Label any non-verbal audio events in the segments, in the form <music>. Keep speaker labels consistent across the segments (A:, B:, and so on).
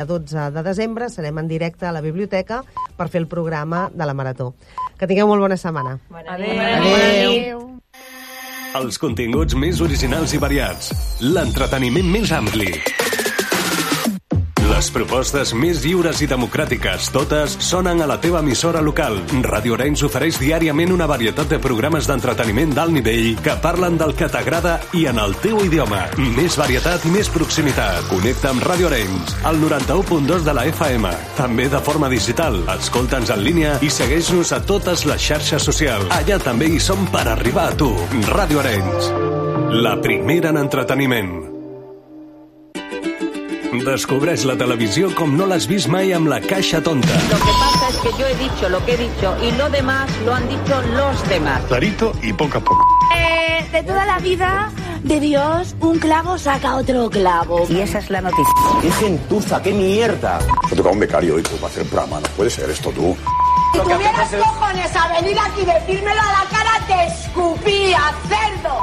A: El 12 de desembre serem en directe a la biblioteca per fer el programa de la Marató. Que tingueu molt bona setmana.
B: Adéu.
A: Adéu.
C: Els continguts més originals i variats. L'entreteniment més ampli. Les propostes més lliures i democràtiques, totes sonen a la teva emissora local. Radio Arenys ofereix diàriament una varietat de programes d'entreteniment d'alt nivell que parlen del que t'agrada i en el teu idioma. Més varietat i més proximitat. Connecta amb Radio Arenys, al 91.2 de la FM. També de forma digital. Escolta'ns en línia i segueix-nos a totes les xarxes socials. Allà també hi som per arribar a tu. Radio Arenys. La primera en entreteniment. Descobreix la televisió com no l'has vist mai amb la caixa tonta.
D: Lo que pasa es que yo he dicho lo que he dicho y lo demás lo han dicho los demás.
E: Clarito y poco a poco.
F: Eh, de toda la vida de Dios, un clavo saca otro clavo.
D: Y esa es la noticia.
G: ¡Qué gentuza, qué mierda!
E: Me toca un becario hoy tú para hacer programa. No puede ser esto tú.
F: Si tuvieras cojones a venir aquí y decírmelo a la cara, te escupía, cerdo.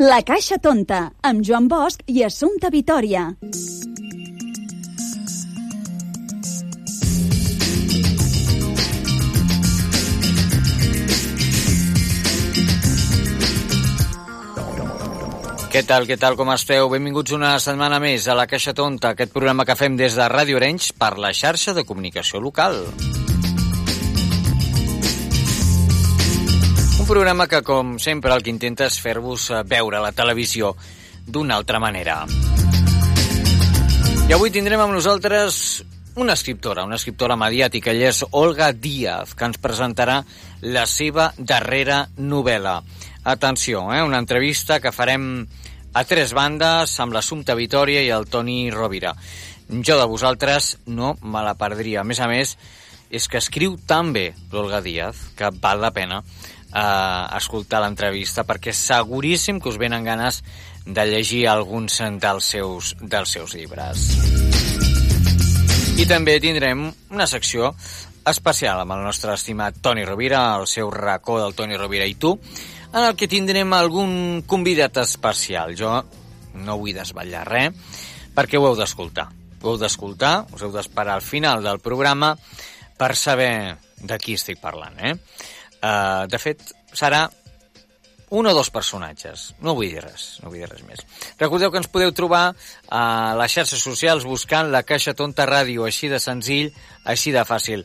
H: La Caixa Tonta, amb Joan Bosch i Assumpta Vitoria.
I: Què tal, què tal, com esteu? Benvinguts una setmana més a La Caixa Tonta, aquest programa que fem des de Ràdio Arenys per la xarxa de comunicació local. Un programa que, com sempre, el que intenta és fer-vos eh, veure la televisió d'una altra manera. I avui tindrem amb nosaltres una escriptora, una escriptora mediàtica, ella és Olga Díaz, que ens presentarà la seva darrera novel·la. Atenció, eh? una entrevista que farem a tres bandes amb l'Assumpta Vitoria i el Toni Rovira. Jo de vosaltres no me la perdria. A més a més, és que escriu tan bé l'Olga Díaz que val la pena eh, escoltar l'entrevista perquè seguríssim que us venen ganes de llegir alguns dels seus, dels seus llibres. I també tindrem una secció especial amb el nostre estimat Toni Rovira, el seu racó del Toni Rovira i tu, en el que tindrem algun convidat especial. Jo no vull desvetllar res, perquè ho heu d'escoltar. Ho heu d'escoltar, us heu d'esperar al final del programa per saber de qui estic parlant, eh? Uh, de fet, serà un o dos personatges. No vull dir res, no vull dir res més. Recordeu que ens podeu trobar a les xarxes socials buscant la Caixa Tonta Ràdio, així de senzill, així de fàcil.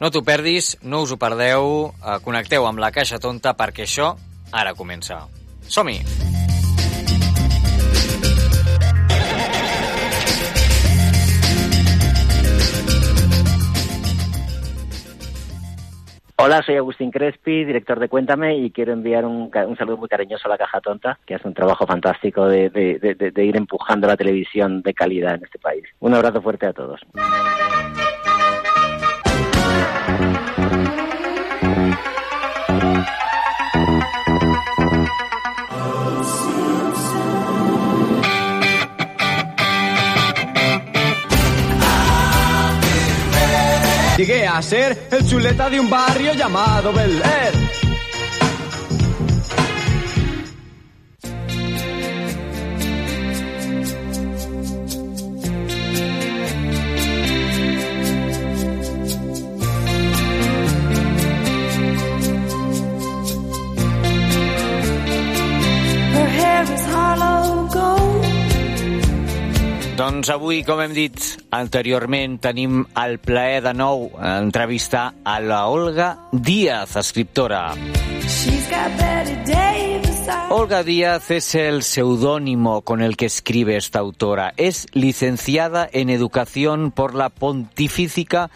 I: No t'ho perdis, no us ho perdeu, eh, connecteu amb la Caixa Tonta perquè això ara comença. Som-hi!
J: Hola, soy Agustín Crespi, director de Cuéntame, y quiero enviar un, saludo muy cariñoso a la Caja Tonta, que hace un trabajo fantástico de- de ir empujando la televisión de calidad en este país. Un abrazo fuerte a todos.
K: Ser el chuleta de un barrio llamado Bel Air.
I: Doncs avui, com hem dit anteriorment, tenim el plaer de nou entrevistar a la Olga Díaz, escriptora. Olga Díaz es el seudónimo con el que escribe esta autora. Es licenciada en Educación por la Pontificia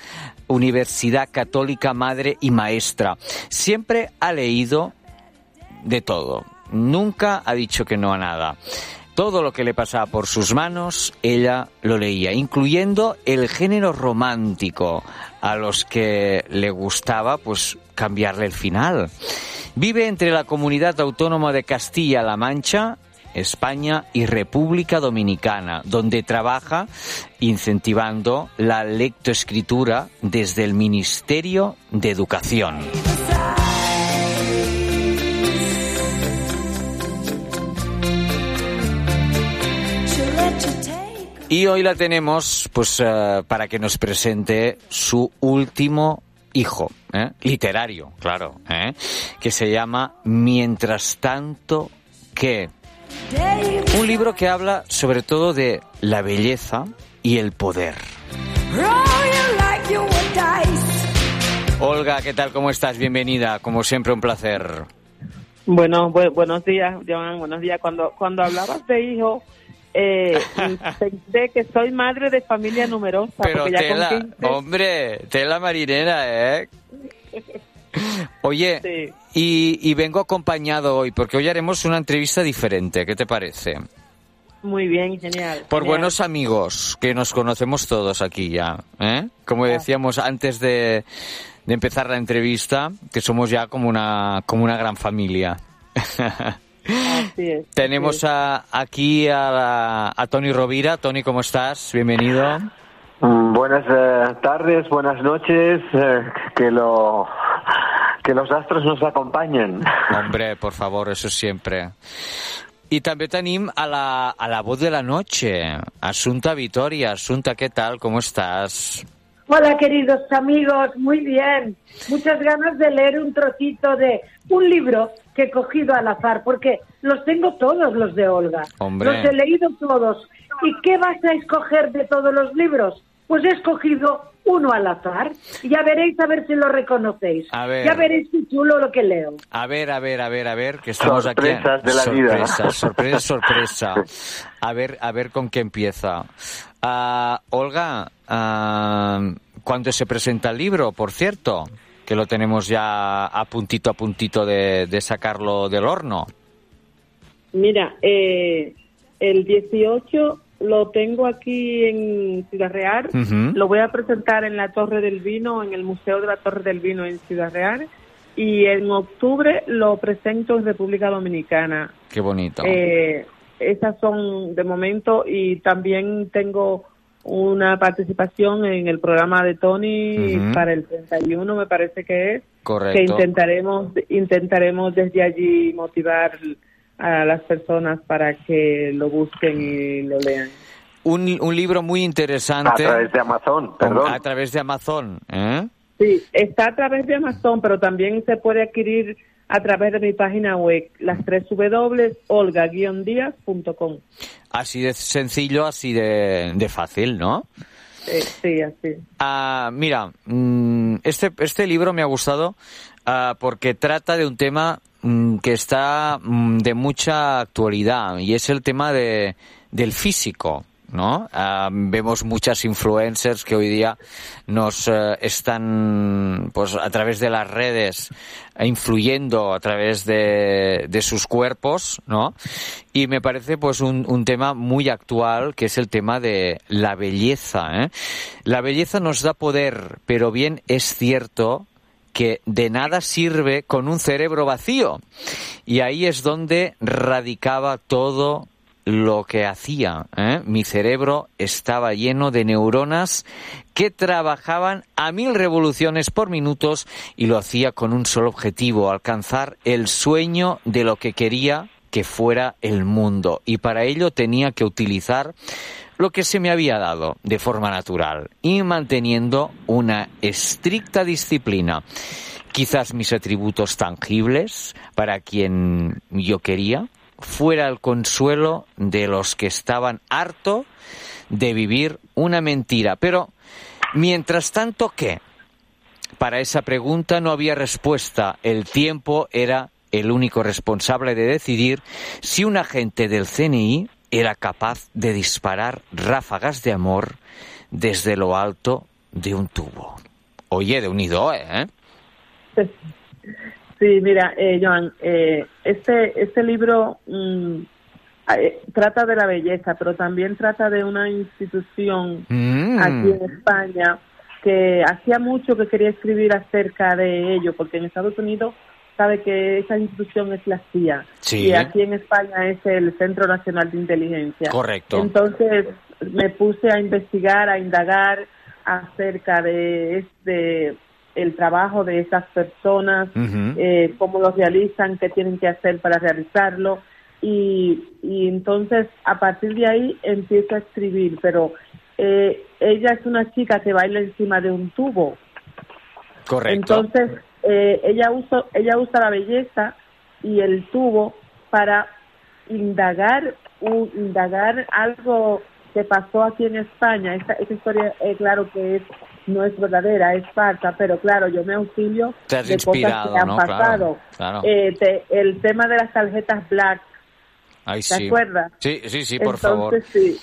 I: Universidad Católica Madre y Maestra. Siempre ha leído de todo. Nunca ha dicho que no a nada. Todo lo que le pasaba por sus manos, ella lo leía, incluyendo el género romántico, a los que le gustaba pues cambiarle el final. Vive entre la comunidad autónoma de Castilla-La Mancha España y República Dominicana, donde trabaja incentivando la lectoescritura desde el Ministerio de Educación. Y hoy la tenemos pues eh, para que nos presente su último hijo, ¿eh? literario, claro, ¿eh? que se llama Mientras tanto que un libro que habla sobre todo de la belleza y el poder. Olga, ¿qué tal? ¿Cómo estás? Bienvenida. Como siempre, un placer.
B: Bueno, bu buenos días, Joan. Buenos días. Cuando, cuando hablabas de hijo, eh, <laughs> pensé que soy madre de familia numerosa.
I: Pero
B: ya
I: tela,
B: con 15...
I: hombre, tela marinera, ¿eh? Oye,
B: Sí.
I: y, y vengo acompañado hoy porque hoy haremos una entrevista diferente. ¿Qué te parece?
B: Muy bien, genial.
I: Por
B: genial.
I: buenos amigos, que nos conocemos todos aquí ya. ¿eh? Como decíamos antes de, de empezar la entrevista, que somos ya como una, como una gran familia. <laughs>
B: Así es.
I: Tenemos a, aquí a, la- a Tony Rovira. Tony, ¿cómo estás? Bienvenido.
L: Buenas eh, tardes, buenas noches, eh, que lo que los astros nos acompañen.
I: Hombre, por favor, eso siempre. I també tenim a la, a la voz de la noche, Asunta Vitoria. Asunta, ¿qué tal? ¿Cómo estás?
M: Hola, queridos amigos, muy bien. Muchas ganas de leer un trocito de un libro que he cogido al azar, porque los tengo todos los de Olga.
I: Hombre.
M: Los he leído todos. ¿Y qué vas a escoger de todos los libros? Pues he escogido uno al azar. Y ya veréis a ver si lo reconocéis.
I: A ver.
M: Ya veréis qué chulo lo que leo.
I: A ver, a ver, a ver, a ver, que estamos
L: Sorpresas
I: aquí.
L: de la vida.
I: sorpresa, <laughs> sorpresa, sorpresa. A ver, a ver con qué empieza. Ah, Olga, ah, ¿cuándo se presenta el libro, por cierto? Que lo tenemos ya a puntito a puntito de, de sacarlo del horno.
B: Mira, eh, el 18 lo tengo aquí en Ciudad Real. Lo voy a presentar en la Torre del Vino, en el Museo de la Torre del Vino en Ciudad Real. Y en octubre lo presento en República Dominicana.
I: Qué bonito.
B: Eh, esas son de momento y también tengo una participación en el programa de Tony
I: Ujú.
B: para el 31 me parece que es
I: Correcto.
B: que intentaremos intentaremos desde allí motivar a las personas para que lo busquen y lo lean.
I: Un, un libro muy interesante.
L: A través de Amazon, perdón.
I: A través de Amazon, ¿eh?
B: Sí, está a través de Amazon, pero también se puede adquirir a través de mi página web, las tres W, olga-díaz.com.
I: Así de sencillo, así de, de fácil, ¿no?
B: Eh, sí, así.
I: Ah, mira, mm, este, este libro me ha gustado ah, porque trata de un tema mm, que está mm, de mucha actualidad y es el tema de, del físico. ¿No? Vemos muchas influencers que hoy día nos eh, están, pues, a través de las redes, influyendo a través de, de sus cuerpos, ¿no? Y me parece, pues, un, un tema muy actual, que es el tema de la belleza, ¿eh? La belleza nos da poder, pero bien es cierto que de nada sirve con un cerebro vacío. Y ahí es donde radicaba todo lo que hacía. ¿eh? Mi cerebro estaba lleno de neuronas que trabajaban a mil revoluciones por minutos y lo hacía con un solo objetivo, alcanzar el sueño de lo que quería que fuera el mundo. Y para ello tenía que utilizar lo que se me había dado de forma natural y manteniendo una estricta disciplina. Quizás mis atributos tangibles para quien yo quería fuera el consuelo de los que estaban harto de vivir una mentira. Pero, mientras tanto, ¿qué? Para esa pregunta no había respuesta. El tiempo era el único responsable de decidir si un agente del CNI era capaz de disparar ráfagas de amor desde lo alto de un tubo. Oye, de unido, ¿eh?
B: Sí, mira, eh, Joan, eh, este, este libro mm, eh, trata de la belleza, pero también trata de una institución
I: Mm.
B: aquí en España que hacía mucho que quería escribir acerca de ello, porque en Estados Unidos sabe que esa institución es la CIA
I: Sí.
B: y aquí en España es el Centro Nacional de Inteligencia.
I: Correcto.
B: Entonces me puse a investigar, a indagar acerca de este el trabajo de estas personas, eh, cómo lo realizan, qué tienen que hacer para realizarlo. Y, y entonces a partir de ahí empiezo a escribir, pero eh, ella es una chica que baila encima de un tubo.
I: Correcto.
B: Entonces, eh, ella, usa, ella usa la belleza y el tubo para indagar, un- indagar algo que pasó aquí en España. Esta, esta historia, eh, claro que es no es verdadera, es falsa, pero claro, yo me auxilio
I: Te has
B: de cosas que han
I: ¿no?
B: pasado.
I: Claro, claro.
B: Eh, te- el tema de las tarjetas black,
I: Ay,
B: ¿te
I: sí.
B: acuerdas?
I: Sí, sí, sí, por
B: entonces,
I: favor.
B: sí.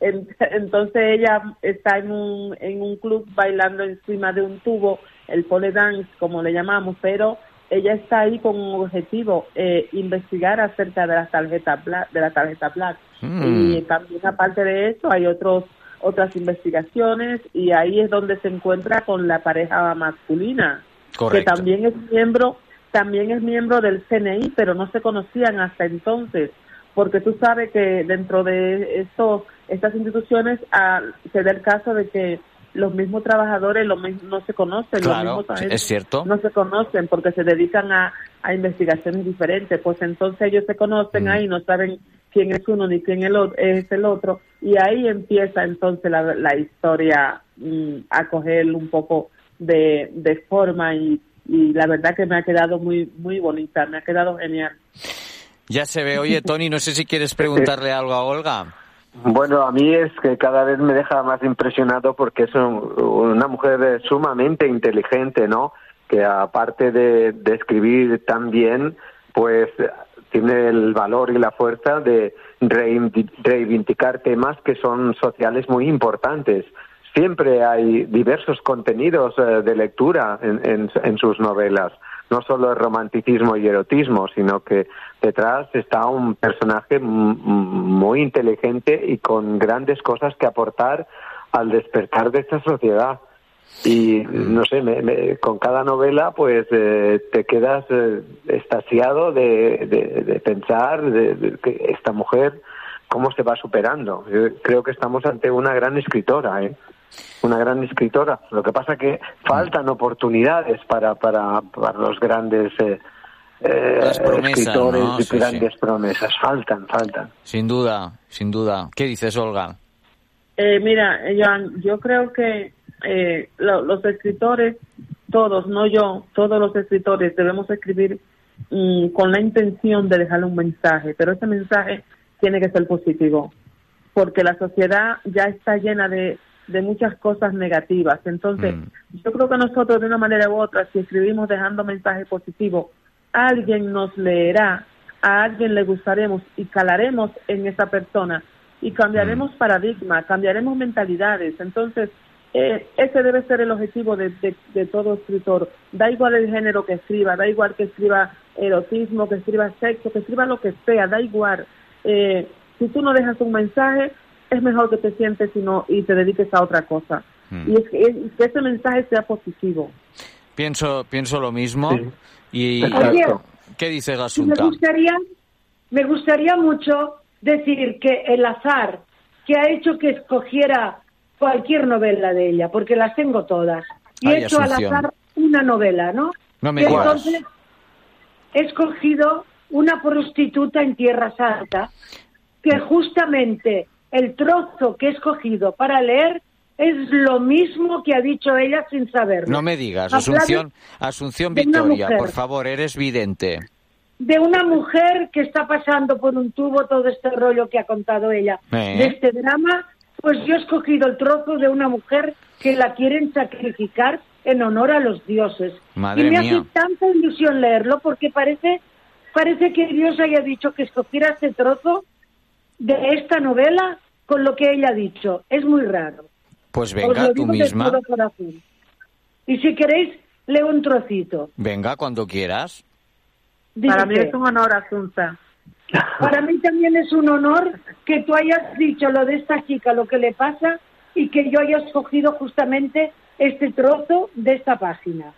B: En- entonces ella está en un, en un club bailando encima de un tubo, el pole dance, como le llamamos, pero ella está ahí con un objetivo, eh, investigar acerca de las tarjetas black, de la tarjeta black.
I: Mm.
B: Y también aparte de eso hay otros otras investigaciones y ahí es donde se encuentra con la pareja masculina
I: Correcto.
B: que también es miembro también es miembro del CNI pero no se conocían hasta entonces porque tú sabes que dentro de esto estas instituciones ah, se da el caso de que los mismos trabajadores los mis- no se conocen
I: Claro,
B: los mismos agentes
I: es cierto.
B: no se conocen porque se dedican a, a investigaciones diferentes pues entonces ellos se
I: Mm.
B: conocen ahí no saben quién es uno ni quién el otro, es el otro y ahí empieza entonces la, la historia mm, a coger un poco de, de forma y, y la verdad que me ha quedado muy muy bonita me ha quedado genial
I: Ya se ve. Oye, <laughs> Tony, no sé si quieres preguntarle algo a Olga.
L: Bueno, a mí es que cada vez me deja más impresionado porque es un- una mujer sumamente inteligente, ¿no? Que aparte de, de escribir tan bien, pues tiene el valor y la fuerza de reivindi- reivindicar temas que son sociales muy importantes. Siempre hay diversos contenidos eh, de lectura en, sus novelas. No solo el romanticismo y erotismo, sino que detrás está un personaje muy inteligente y con grandes cosas que aportar al despertar de esta sociedad. Y no sé, me- me- con cada novela pues eh, te quedas eh, estasiado de, de- de pensar de, de que esta mujer cómo se va superando. Yo creo que estamos ante una gran escritora, ¿eh? una gran escritora. Lo que pasa que faltan oportunidades para, para, para los grandes eh, eh,
I: Las promesas,
L: escritores
I: ¿no? Sí,
L: grandes promesas. Faltan, faltan.
I: Sin duda, sin duda. ¿Qué dices, Olga?
B: Eh, mira, eh, Joan, yo creo que eh, lo- los escritores, todos, no yo, todos los escritores debemos escribir mm, con la intención de dejarle un mensaje, pero ese mensaje tiene que ser positivo, porque la sociedad ya está llena de, de muchas cosas negativas. Entonces, yo creo que nosotros de una manera u otra, si escribimos dejando mensaje positivo, alguien nos leerá, a alguien le gustaremos y calaremos en esa persona y cambiaremos paradigmas, cambiaremos mentalidades. Entonces, eh, ese debe ser el objetivo de, de- de todo escritor. Da igual el género que escriba, da igual que escriba erotismo, que escriba sexo, que escriba lo que sea, da igual. Eh, si tú no dejas un mensaje, es mejor que te sientes y, no, y te dediques a otra cosa.
I: Mm.
B: Y es que, es que ese mensaje sea positivo.
I: Pienso, pienso lo mismo. Y
M: Oye,
I: ¿qué dice
M: me
I: Gasunta?
M: gustaría, me gustaría mucho decir que el azar que ha hecho que escogiera cualquier novela de ella, porque las tengo todas, y
I: Ay,
M: he hecho al azar una novela, ¿no?
I: No me
M: Y entonces he escogido una prostituta en Tierra Santa, que justamente el trozo que he escogido para leer es lo mismo que ha dicho ella sin saberlo.
I: No me digas, Asunción, Asunción Victoria, por favor, eres vidente.
M: de una mujer que está pasando por un tubo todo este rollo que ha contado ella
I: Eh.
M: de este drama, pues yo he escogido el trozo de una mujer que la quieren sacrificar en honor a los dioses.
I: Madre
M: y me
I: mía.
M: hace tanta ilusión leerlo porque parece parece que Dios haya dicho que escogiera este trozo de esta novela con lo que ella ha dicho. Es muy raro.
I: Pues
M: Os
I: venga,
M: lo
I: tú misma.
M: Y si queréis, leo un trocito.
I: Venga, cuando quieras.
M: Dice
B: Para mí es un honor, Asunta. <laughs>
M: Para mí también es un honor que tú hayas dicho lo de esta chica, lo que le pasa, y que yo haya escogido justamente este trozo de esta página.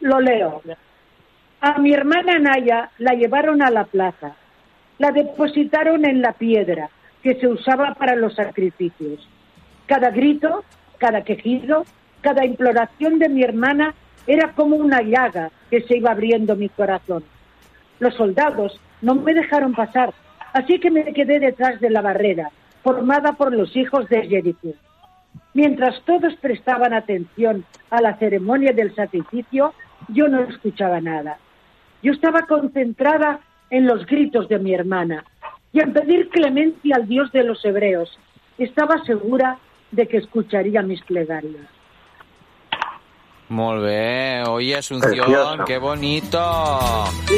M: Lo leo. A mi hermana Naya la llevaron a la plaza. La depositaron en la piedra que se usaba para los sacrificios. Cada grito, cada quejido, cada imploración de mi hermana era como una llaga que se iba abriendo mi corazón. Los soldados no me dejaron pasar, así que me quedé detrás de la barrera, formada por los hijos de Jericó. Mientras todos prestaban atención a la ceremonia del sacrificio, yo no escuchaba nada. Yo estaba concentrada en los gritos de mi hermana y en pedir clemencia al Dios de los hebreos. Estaba segura de que escucharía mis plegarias.
I: Molt bé, oye Asunción,
L: Precioso.
I: qué bonito.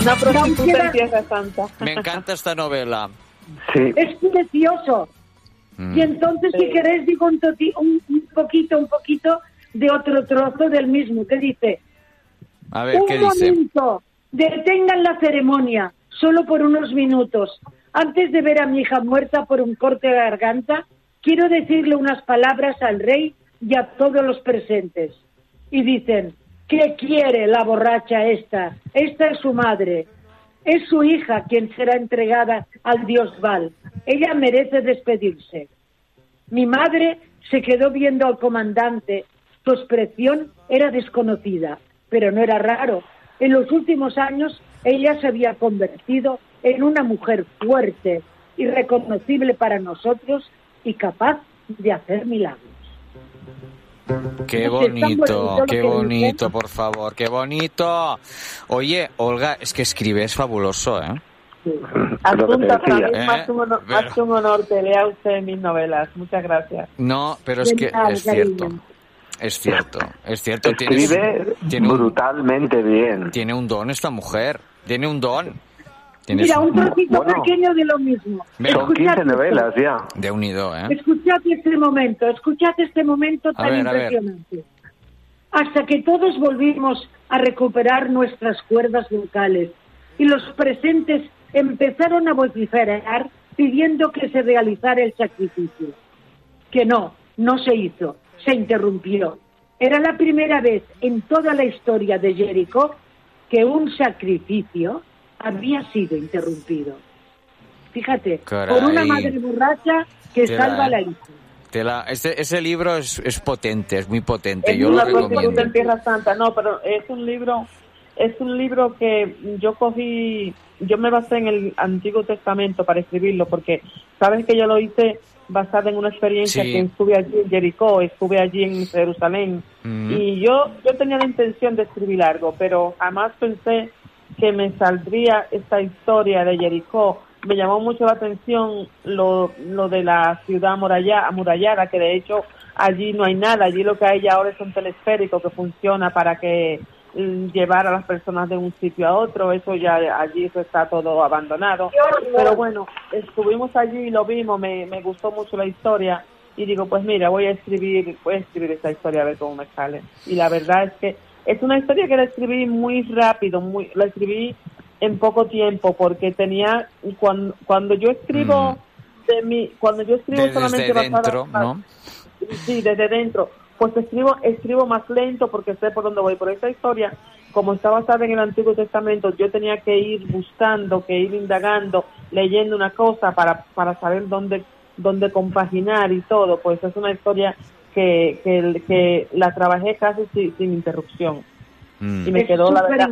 B: Una prostituta en Tierra Santa.
I: Me encanta esta novela.
L: Sí.
M: Es precioso.
I: Mm.
M: Y entonces, si queréis, digo un, toti- un- un poquito, un poquito de otro trozo del mismo, que dice,
I: A ver,
M: un
I: ¿qué dice?
M: momento, detengan la ceremonia, solo por unos minutos. Antes de ver a mi hija muerta por un corte de garganta, quiero decirle unas palabras al rey y a todos los presentes. Y dicen, ¿qué quiere la borracha esta? Esta es su madre. Es su hija quien será entregada al dios Val. Ella merece despedirse. Mi madre se quedó viendo al comandante. Su expresión era desconocida, pero no era raro. En los últimos años ella se había convertido en una mujer fuerte, irreconocible para nosotros y capaz de hacer milagros.
I: Qué
M: es
I: bonito, qué
M: que
I: bonito, por favor, qué bonito. Oye, Olga, es que escribes fabuloso, ¿eh?
B: Asunta,
L: decía.
B: para mí
I: Eh,
B: es más un honor,
I: pero-
B: más un honor que lea usted mis novelas. Muchas gracias.
I: No, pero es que es
M: cariño.
I: cierto. Es cierto, es cierto.
L: Escribe
I: tiene, un,
L: brutalmente bien.
I: tiene un don esta mujer, tiene un don. Tienes
M: Mira, un trocito
L: Bueno.
M: pequeño de lo mismo.
L: Son 15
M: Escuchad
L: novelas ya.
I: de unido, ¿eh?
M: Escuchad este momento, escuchad este momento
I: A
M: tan
I: ver,
M: impresionante. Hasta que todos volvimos a recuperar nuestras cuerdas vocales y los presentes empezaron a vociferar pidiendo que se realizara el sacrificio. Que no, no se hizo, se interrumpió. Era la primera vez en toda la historia de Jericó que un sacrificio había sido interrumpido. Fíjate,
I: Caray.
M: por una madre borracha que
I: Tela,
M: salva a
I: ¿eh?
M: la hija.
I: Te la- este- ese libro es, es potente, es muy potente.
B: Es
I: Yo lo
B: una prostituta
I: recomiendo.
B: en Tierra Santa. No, pero es un libro, es un libro que yo cogí, yo me basé en el Antiguo Testamento para escribirlo, porque sabes que yo lo hice basada en una experiencia
I: Sí.
B: que estuve allí en Jericó, estuve allí en Jerusalén,
I: Mm.
B: y yo, yo tenía la intención de escribir algo, pero jamás pensé que me saldría esta historia de Jericó. Me llamó mucho la atención lo, lo de la ciudad amuralla- amurallada, que de hecho allí no hay nada, allí lo que hay ahora es un telesférico que funciona para que mm, llevar a las personas de un sitio a otro, eso ya allí eso está todo abandonado. Pero bueno, estuvimos allí y lo vimos, me, me gustó mucho la historia y digo, pues mira, voy a escribir, voy a escribir esta historia a ver cómo me sale. Y la verdad es que es una historia que la escribí muy rápido, muy, la escribí en poco tiempo porque tenía cuando, cuando yo escribo de mi, cuando yo escribo
I: De-
B: solamente
I: desde
B: basada-
I: dentro, ¿no?
B: sí, desde dentro, pues escribo, escribo más lento porque sé por dónde voy. Por esta historia, como está basada en el Antiguo Testamento, yo tenía que ir buscando, que ir indagando, leyendo una cosa para, para saber dónde, dónde compaginar y todo. Pues es una historia que, que, que la trabajé casi sin, sin interrupción.
I: Mm.
B: Y me
M: Es
B: quedó la verdad.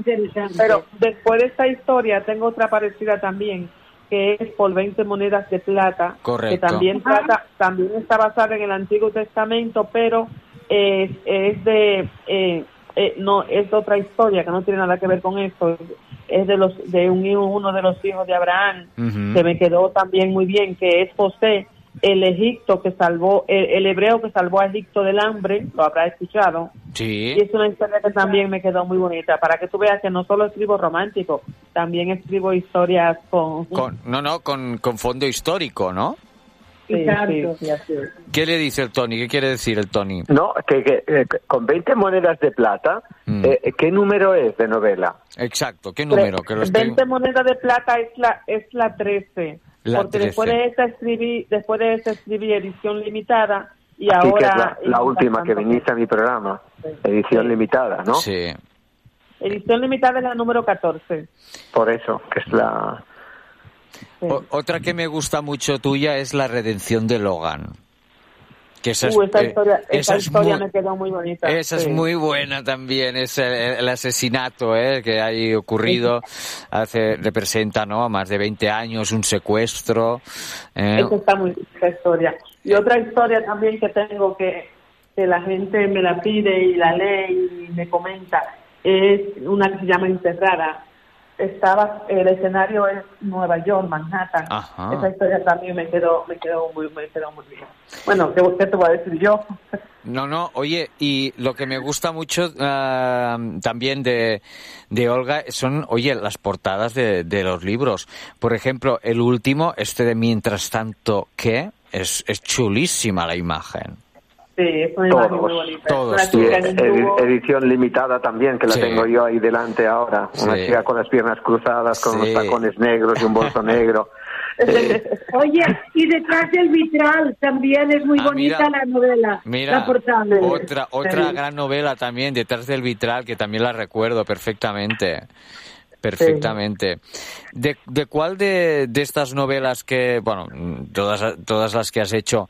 B: Pero después de esta historia tengo otra parecida también, que es por 20 monedas de plata,
I: Correcto.
B: que también trata, también está basada en el Antiguo Testamento, pero es, es de eh, eh, no es otra historia que no tiene nada que ver con esto. Es de los de un hijo- uno de los hijos de Abraham
I: Ujú.
B: que me quedó también muy bien, que es José, el Egipto que salvó, el, el hebreo que salvó a Egipto del hambre, lo habrá escuchado.
I: Sí.
B: Y es una historia que también me quedó muy bonita, para que tú veas que no solo escribo romántico, también escribo historias con... <laughs>
I: Con, no, no, con, con fondo histórico, ¿no?
B: Sí, sí, sí.
I: ¿Qué le dice el Tony? ¿Qué quiere decir el Tony?
L: No, que, que, eh, con 20 monedas de plata
I: Mm.
L: Eh, ¿Qué número es de novela?
I: Exacto, ¿qué número? Que lo estoy...
B: 20 monedas de plata es la es la 13.
I: La
B: porque
I: 13.
B: después de esa escribí después de esa escribí edición limitada y
L: que es
B: ahora
L: la, la última que viniste a mi programa. Edición limitada, ¿no?
I: Sí.
B: edición limitada es la número 14.
L: Por eso, que es la...
I: O- otra que me gusta mucho tuya es la redención de Logan. Que esa es,
B: Uh, esa
I: eh,
B: historia,
I: esa
B: esa
I: es
B: historia
I: muy-
B: me quedó muy bonita.
I: Esa es
B: Sí.
I: muy buena también, es el, el asesinato ¿eh? que ha ocurrido, hace, representa ¿no? más de 20 años, un secuestro. ¿eh?
B: Esa está muy esa historia. Y otra historia también que tengo que, que la gente me la pide y la lee y me comenta es una que se llama Enterrada. Estaba, el escenario es Nueva York, Manhattan.
I: Ajá.
B: Esa historia también me quedó, me quedó muy, me quedó muy bien. Bueno, ¿qué, qué te voy a decir yo? <laughs>
I: No, no, oye, y lo que me gusta mucho ah, también de, de Olga son, oye, las portadas de, de los libros. Por ejemplo, el último, este de Mientras tanto, ¿qué? Es, es chulísima la imagen.
B: Sí, es una imagen muy
L: Todos,
B: bonita.
I: todos,
B: Una
L: edición limitada también, que la
I: Sí.
L: tengo yo ahí delante ahora. Una
I: Sí.
L: chica con las piernas cruzadas, con
I: Sí.
L: unos tacones negros y un bolso <laughs> negro. Eh, <laughs>
M: Oye, y detrás del vitral también es muy
I: Ah,
M: bonita
I: mira.
M: la novela,
I: Mira,
M: la portada.
I: otra, otra gran novela también, Detrás del Vitral, que también la recuerdo perfectamente. Perfectamente. ¿De, de cuál de, de estas novelas que, bueno, todas, todas las que has hecho,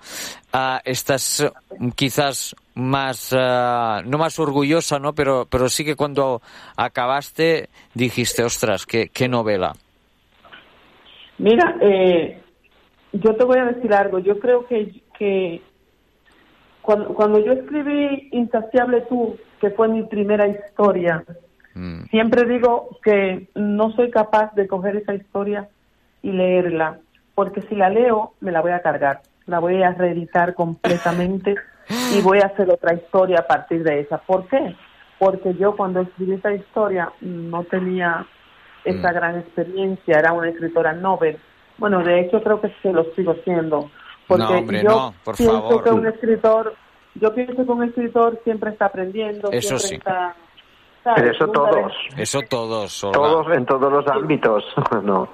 I: ah, estás quizás más, ah, no más orgullosa, ¿no? Pero, pero sí que cuando acabaste dijiste, ostras, qué, qué novela.
B: Mira, eh, yo te voy a decir algo. Yo creo que, que cuando, cuando yo escribí Insaciable Tú, que fue mi primera historia,
I: Mm.
B: siempre digo que no soy capaz de coger esa historia y leerla, porque si la leo me la voy a cargar, la voy a reeditar completamente y voy a hacer otra historia a partir de esa. ¿Por qué? Porque yo cuando escribí esa historia no tenía esa
I: Mm.
B: gran experiencia, era una escritora novel. Bueno, de hecho creo que se lo sigo siendo. Porque
I: No, hombre,
B: yo
I: no, por
B: pienso
I: favor.
B: que un escritor, yo pienso que un escritor siempre está aprendiendo,
I: Eso
B: siempre
I: sí.
B: está... ¿sabes?
L: Pero eso todos,
I: Eso todos, Olga.
L: todos en todos los ámbitos. <laughs> no.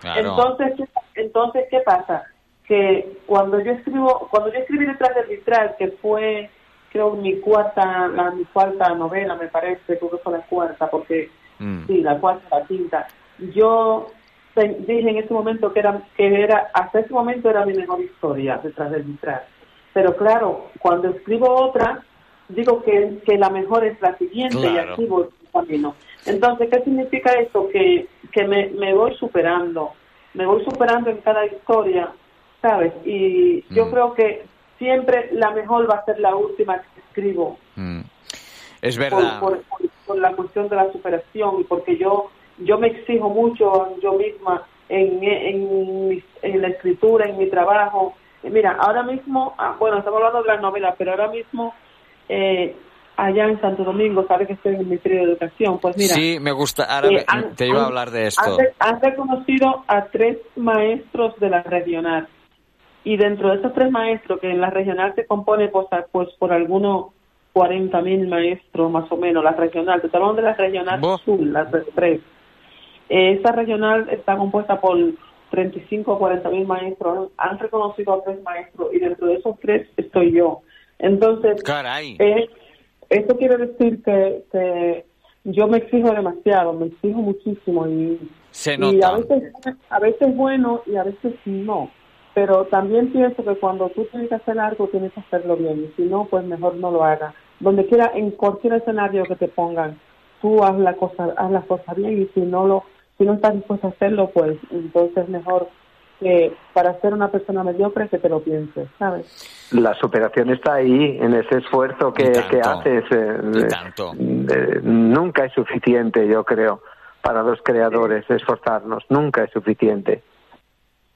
I: Claro.
B: Entonces, ¿qué- entonces, ¿qué pasa? Que cuando yo escribo, cuando yo escribí Detrás del Vitral, que fue, creo, mi cuarta, la, mi cuarta novela, me parece, creo que fue la cuarta, porque,
I: Mm.
B: sí, la cuarta, la quinta, yo dije en ese momento que era, que era, hasta ese momento era mi mejor historia, Detrás del Vitral. Pero claro, cuando escribo otra, digo que, que la mejor es la siguiente y así voy camino. Entonces, ¿qué significa esto? Que, que me, me voy superando, me voy superando en cada historia, ¿sabes? Y yo
I: Mm.
B: creo que siempre la mejor va a ser la última que escribo,
I: Mm. Es verdad.
B: por, por- por la cuestión de la superación y porque yo yo me exijo mucho yo misma en, en, en la escritura, en mi trabajo. Mira, ahora mismo, ah, bueno, estamos hablando de la novela, pero ahora mismo eh, allá en Santo Domingo, sabes que estoy en el Ministerio de Educación, pues mira,
I: sí, me gusta. Ahora
B: eh, han-
I: te iba a hablar de esto.
B: Han, re- han reconocido a tres maestros de la regional. Y dentro de esos tres maestros, que en la regional se compone pues, pues por algunos 40 mil maestros más o menos, la regional, te estoy hablando de la regional sur, las tres. Eh, esa regional está compuesta por 35 o 40 mil maestros. Han reconocido a tres maestros y dentro de esos tres estoy yo. Entonces,
I: Caray.
B: eh, eso quiere decir que, que yo me exijo demasiado, me exijo muchísimo y,
I: Se
B: y a veces a veces bueno y a veces no. Pero también pienso que cuando tú tienes que hacer algo tienes que hacerlo bien y si no, pues mejor no lo hagas. Donde quiera, en cualquier escenario que te pongan, tú haz la cosa, haz las cosas bien y si no lo, si no estás dispuesto a hacerlo, pues entonces mejor que para ser una persona mediocre que te lo pienses, ¿sabes?
L: La superación está ahí, en ese esfuerzo que, que haces. eh, eh, nunca es suficiente, yo creo, para los creadores esforzarnos. Nunca es suficiente.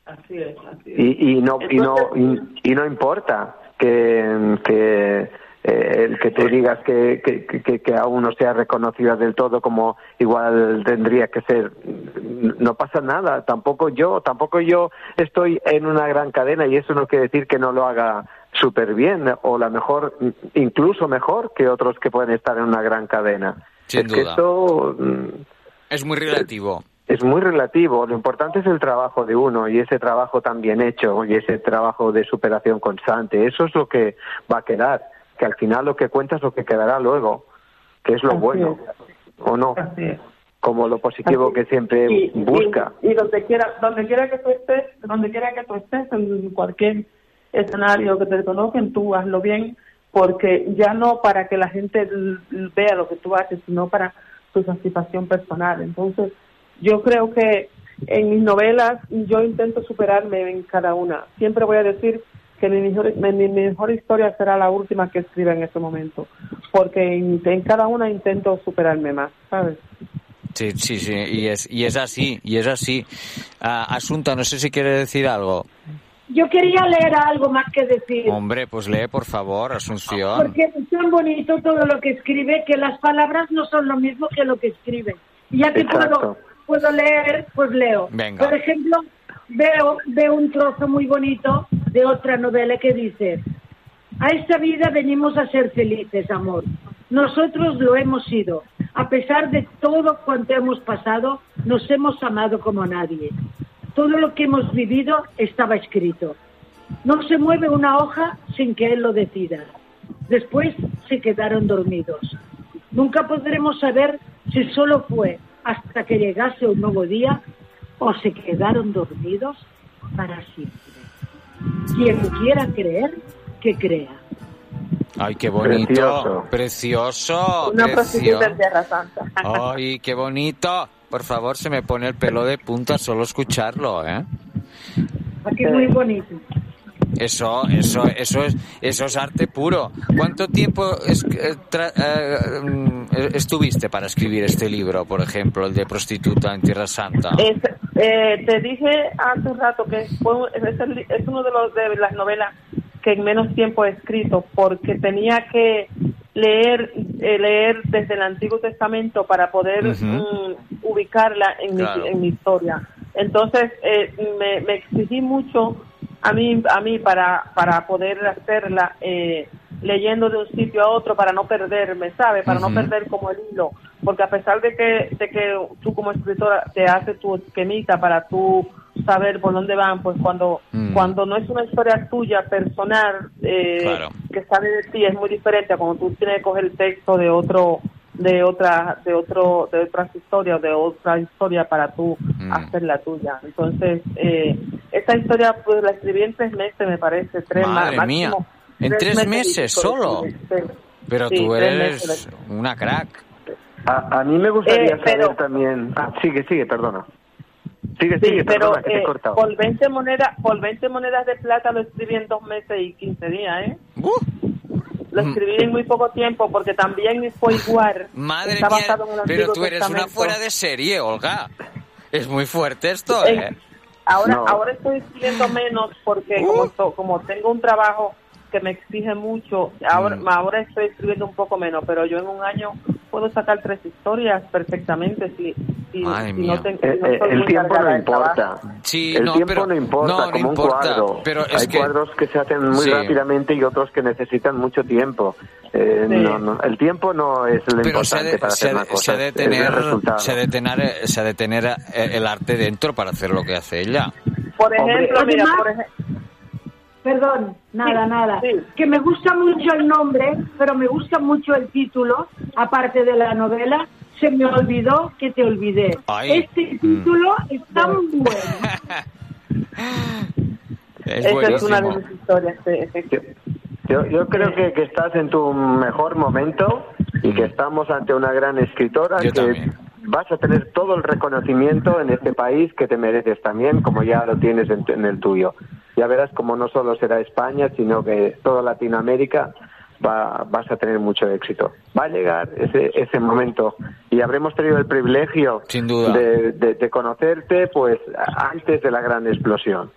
B: Así es, así es.
L: Y, y no y no y, y no importa que, que eh, el que tú digas que, que, que, que aún no sea reconocida del todo como igual tendría que ser no pasa nada tampoco yo tampoco yo estoy en una gran cadena y eso no quiere decir que no lo haga súper bien o la mejor incluso mejor que otros que pueden estar en una gran cadena
I: Sin
L: es que
I: duda.
L: esto mm,
I: Es muy relativo.
L: es muy relativo. Lo importante es el trabajo de uno y ese trabajo tan bien hecho y ese trabajo de superación constante. Eso es lo que va a quedar. Que al final lo que cuenta es lo que quedará luego, que es lo
B: Así
L: bueno, ¿o no? Como lo positivo
B: Así
L: que siempre
B: y,
L: busca.
B: Y, y donde quiera, donde quiera que tú estés, donde quiera que tú estés, en cualquier escenario que te conozcan, tú hazlo bien, porque ya no para que la gente vea lo que tú haces, sino para tu satisfacción personal. Entonces, yo creo que en mis novelas yo intento superarme en cada una. Siempre voy a decir que mi mejor, mi, mejor historia será la última que escriba en ese momento, porque en, en cada una intento superarme más, ¿sabes?
I: Sí, sí, sí, y es, y es así, y es así. Ah, Asunta, no sé si quiere decir algo.
M: Yo quería leer algo más que decir.
I: Hombre, pues lee, por favor, Asunción.
M: Porque es tan bonito todo lo que escribe que las palabras no son lo mismo que lo que escribe. Y ya que puedo, puedo leer, pues leo.
I: Venga.
M: Por ejemplo, veo, veo un trozo muy bonito de otra novela que dice, a esta vida venimos a ser felices, amor. Nosotros lo hemos sido. A pesar de todo cuanto hemos pasado, nos hemos amado como nadie. Todo lo que hemos vivido estaba escrito. No se mueve una hoja sin que él lo decida. Después se quedaron dormidos. Nunca podremos saber si solo fue hasta que llegase un nuevo día o se quedaron dormidos para siempre. Quien quiera creer, que crea.
I: Ay, qué bonito.
L: Precioso.
I: Precioso.
B: Una prostituta en Tierra Santa.
I: Ay, qué bonito. Por favor, se me pone el pelo de punta solo escucharlo, ¿eh?
M: Aquí muy bonito.
I: Eso, eso, eso es, eso es arte puro. ¿Cuánto tiempo es- eh, tra- eh, mm, estuviste para escribir este libro, por ejemplo, el de prostituta en Tierra Santa?
B: Es, eh, te dije hace un rato que fue, es, el- es uno de, los, de las novelas que en menos tiempo he escrito porque tenía que leer eh, leer desde el Antiguo Testamento para poder mm, ubicarla en,
I: Claro.
B: mi, en mi historia. Entonces eh, me, me exigí mucho a mí a mí para para poder hacerla eh, leyendo de un sitio a otro para no perderme, ¿sabe? Para no perder como el hilo, porque a pesar de que de que tú como escritora te haces tu esquemita para tú saber por dónde van, pues cuando
I: Mm.
B: cuando no es una historia tuya personal eh,
I: Claro.
B: que sale de ti es muy diferente a cuando tú tienes que coger el texto de otro de otra de otro de otras historias de otra historia para tú
I: Mm.
B: hacer la tuya entonces eh, esta historia pues la escribí en tres meses me parece tres
I: Madre
B: ma-
I: mía.
B: máximo
I: ¿En tres meses solo? Pero
B: Sí,
I: tú eres
B: meses.
I: una crack.
L: A, a mí me gustaría
B: Eh, pero-
L: saber también. Ah, sigue, sigue, perdona. Sigue,
B: Sí,
L: sigue,
B: pero
L: perdona, que te he
B: eh,
L: cortado.
B: por 20 monedas por 20 monedas de plata lo escribí en dos meses y 15 días ¿eh?
I: Uh,
B: lo escribí en muy poco tiempo porque también fue igual
I: madre
B: está
I: mía,
B: basado en el
I: pero tú eres una fuera de serie, Olga. Es muy fuerte esto,
B: Eh,
I: ¿eh?
B: Ahora,
L: No.
B: ahora estoy escribiendo menos porque
I: Uh.
B: como, to- como tengo un trabajo que me exige mucho, ahora,
I: Mm.
B: ahora estoy escribiendo un poco menos, pero yo en un año puedo sacar tres historias perfectamente si, si,
I: Madre
B: si
I: mía.
B: no, tengo, si no
L: eh, el tiempo no importa.
I: Sí,
L: el
I: no,
L: tiempo
I: pero-
L: no importa,
I: no, no
L: como
I: importa,
L: un cuadro.
I: pero es
L: Hay
I: que-
L: cuadros que se hacen muy
I: Sí.
L: rápidamente y otros que necesitan mucho tiempo. Eh,
B: Sí.
L: no, no, el tiempo no es lo
I: Pero se ha,
L: importante
I: de,
L: para
I: se,
L: hacer
I: ha
L: una cosa.
I: se ha de tener,
L: resultado.
I: se ha de tener, eh, se ha de tener el arte dentro para hacer lo que hace ella.
B: Por
L: Hombre,
B: ejemplo, mira,
M: además-
B: por ejemplo,
M: Perdón, nada,
B: Sí,
M: nada.
B: sí.
M: Que me gusta mucho el nombre, pero me gusta mucho el título, aparte de la novela. Se me olvidó que te olvidé.
I: Ay.
M: Este título es tan bueno. <laughs>
I: Es
B: esa es una de mis historias. sí, sí.
L: Yo, yo creo que, que estás en tu mejor momento y que estamos ante una gran escritora
I: Yo
L: que
I: también.
L: vas a tener todo el reconocimiento en este país que te mereces también, como ya lo tienes en, en el tuyo. Ya verás como no solo será España, sino que toda Latinoamérica va, vas a tener mucho éxito. Va a llegar ese, ese momento y habremos tenido el privilegio
I: Sin duda.
L: de, de- de conocerte pues antes de la gran explosión.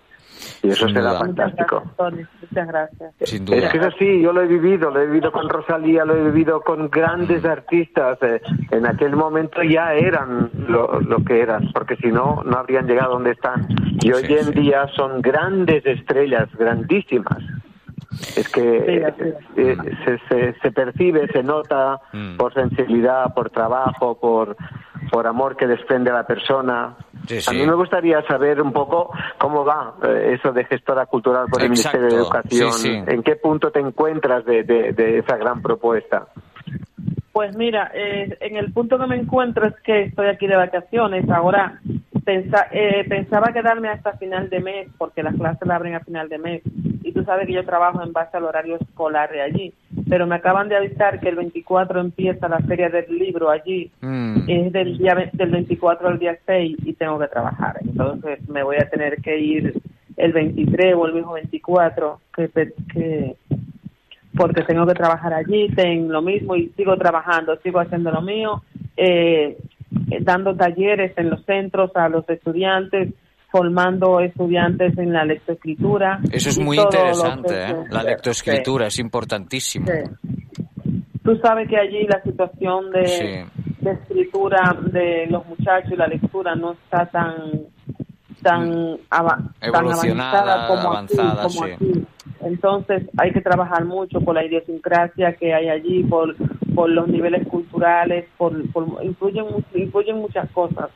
L: Y eso
I: Sin
L: será
I: duda.
B: Muchas
L: fantástico.
B: gracias, Tony. Muchas gracias.
I: Sin duda.
L: Es que es así, yo lo he vivido, lo he vivido con Rosalía, lo he vivido con grandes artistas. eh, en aquel momento ya eran lo, lo que eran, porque si no, no habrían llegado donde están. Y hoy en
I: sí.
L: día son grandes estrellas, grandísimas. Es que eh, se, se, se percibe, se nota
I: Mm.
L: por sensibilidad, por trabajo, por, por amor que desprende la persona.
I: Sí,
L: A mí me gustaría saber un poco cómo va eh, eso de gestora cultural por el
I: Exacto,
L: Ministerio de Educación.
I: sí.
L: ¿En qué punto te encuentras de, de- de esa gran propuesta?
B: Pues mira, eh, en el punto que me encuentro es que estoy aquí de vacaciones. Ahora pensa- eh, pensaba quedarme hasta final de mes porque las clases la abren a final de mes. Y tú sabes que yo trabajo en base al horario escolar de allí. Pero me acaban de avisar que el 24 empieza la feria del libro allí.
I: Mm.
B: Es del día del 24 al día 6 y tengo que trabajar. Entonces me voy a tener que ir el 23 o el mismo 24 que, pe- que porque tengo que trabajar allí, tengo lo mismo y sigo trabajando, sigo haciendo lo mío, eh, eh, dando talleres en los centros a los estudiantes, formando estudiantes en la lectoescritura.
I: Eso es muy interesante, ¿eh? La lectoescritura es importantísimo.
B: Tú sabes que allí la situación de,
I: Sí.
B: de escritura de los muchachos y la lectura no está tan tan, avanzada como,
I: avanzada,
B: aquí, como
I: sí.
B: aquí. Entonces hay que trabajar mucho por la idiosincrasia que hay allí, por, por los niveles culturales, por, por- influyen, influyen muchas cosas.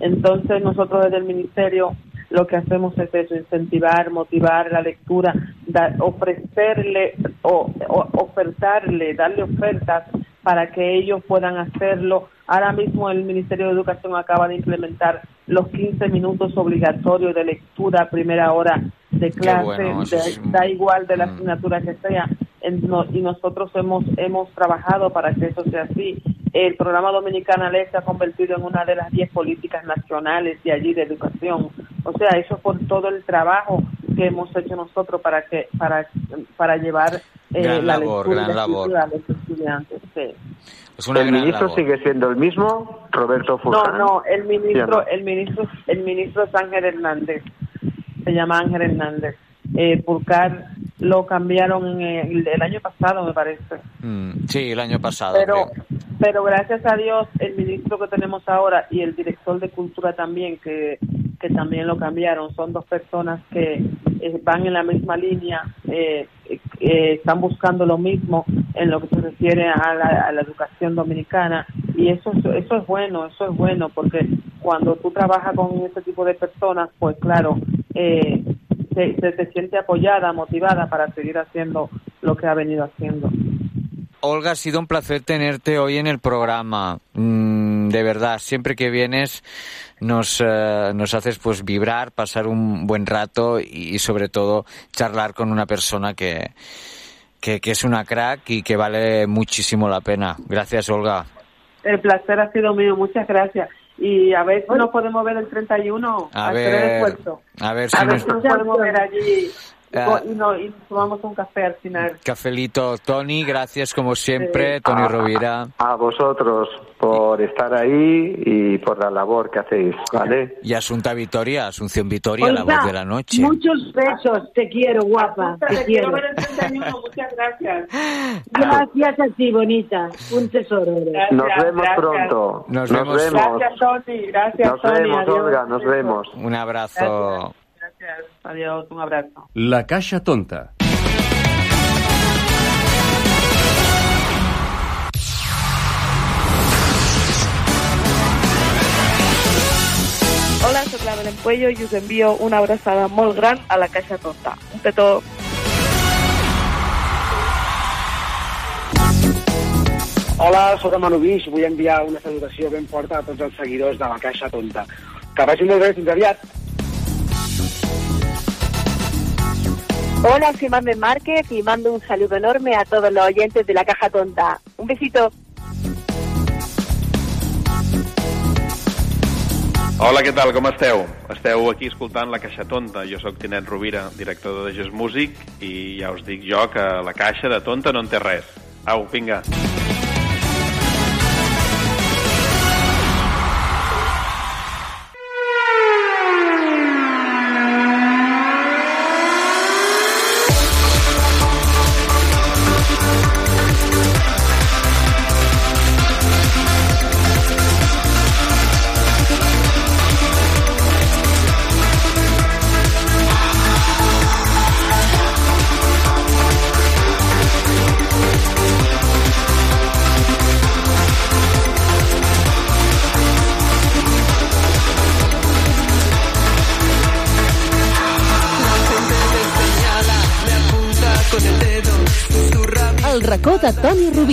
B: Entonces nosotros desde el ministerio lo que hacemos es eso, incentivar, motivar la lectura, dar- ofrecerle o, o ofertarle, darle ofertas para que ellos puedan hacerlo. Ahora mismo el Ministerio de Educación acaba de implementar los 15 minutos obligatorios de lectura a primera hora de clase,
I: bueno,
B: de- da igual de la asignatura que sea, En- no- y nosotros hemos hemos trabajado para que eso sea así. El programa Dominicana Ley se ha convertido en una de las 10 políticas nacionales de allí de educación. O sea, eso por todo el trabajo que hemos hecho nosotros para que para para llevar eh,
I: Gran
B: la
I: labor,
B: lectura
I: gran
B: la
I: labor.
B: a los estudiantes. sí.
I: Es una
L: ¿El
I: gran
L: ministro
I: labor.
L: sigue siendo el mismo, Roberto
B: No,
L: Fuján?
B: no, el ministro, el ministro, el ministro es Ángel Hernández. Se llama Ángel Hernández. Eh, Pulcar lo cambiaron eh, el, el año pasado, me parece.
I: Mm, Sí, el año pasado.
B: Pero,
I: creo.
B: pero gracias a Dios, el ministro que tenemos ahora y el director de cultura también, que, que también lo cambiaron, son dos personas que eh, van en la misma línea, eh, eh, están buscando lo mismo en lo que se refiere a la, a la educación dominicana y eso, es- eso es bueno, eso es bueno porque cuando tú trabajas con ese tipo de personas, pues claro, eh, se, se te siente apoyada, motivada para seguir haciendo lo que ha venido haciendo.
I: Olga, ha sido un placer tenerte hoy en el programa. Mm, de verdad, siempre que vienes nos, eh, nos haces pues vibrar, pasar un buen rato y, y sobre todo charlar con una persona que, que, que es una crack y que vale muchísimo la pena. Gracias, Olga.
B: El placer ha sido mío, muchas gracias. Y a ver si nos podemos ver el 31,
I: A
B: hacer el
I: ver,
B: esfuerzo.
I: a ver si
B: A ver
I: nos...
B: si nos podemos ver allí y,
I: Ah.
B: y, no- y tomamos un café al final.
I: Cafelito, Tony, gracias como siempre, Tony
L: Ah,
I: Rovira.
L: A vosotros por estar ahí y por la labor que hacéis, ¿vale?
I: Y Asunta Vitoria, Asunción Vitoria, la
M: Olga,
I: voz de la noche.
M: Muchos besos, te quiero, guapa, te
B: Te
M: quiero.
B: quiero ver el 31, muchas gracias. <laughs>
M: Gracias a ti, bonita. Un tesoro. eres.
L: Nos vemos pronto.
I: Nos vemos.
B: Gracias, Tony. Gracias,
L: Nos
B: Tony.
L: vemos,
B: Adiós.
L: Olga, nos vemos.
I: Un abrazo.
B: Gracias. Adiós, un abrazo.
C: La Caixa Tonta.
N: Hola, soc la Belén Puello i us envio una abraçada molt gran a la Caixa Tonta. Un petó.
O: Hola, sóc el Manu Guix. Vull enviar una salutació ben forta a tots els seguidors de la Caixa Tonta. Que vagi molt bé, fins aviat.
P: Hola, soy Mamen Márquez y mando un saludo enorme a todos los oyentes de la Caja Tonta. Un besito.
Q: Hola, què tal? Com esteu? Esteu aquí escoltant La Caixa Tonta. Jo sóc Tinet Rovira, director de Just Music, i ja us dic jo que la caixa de tonta no en té res. Au, vinga.
H: racó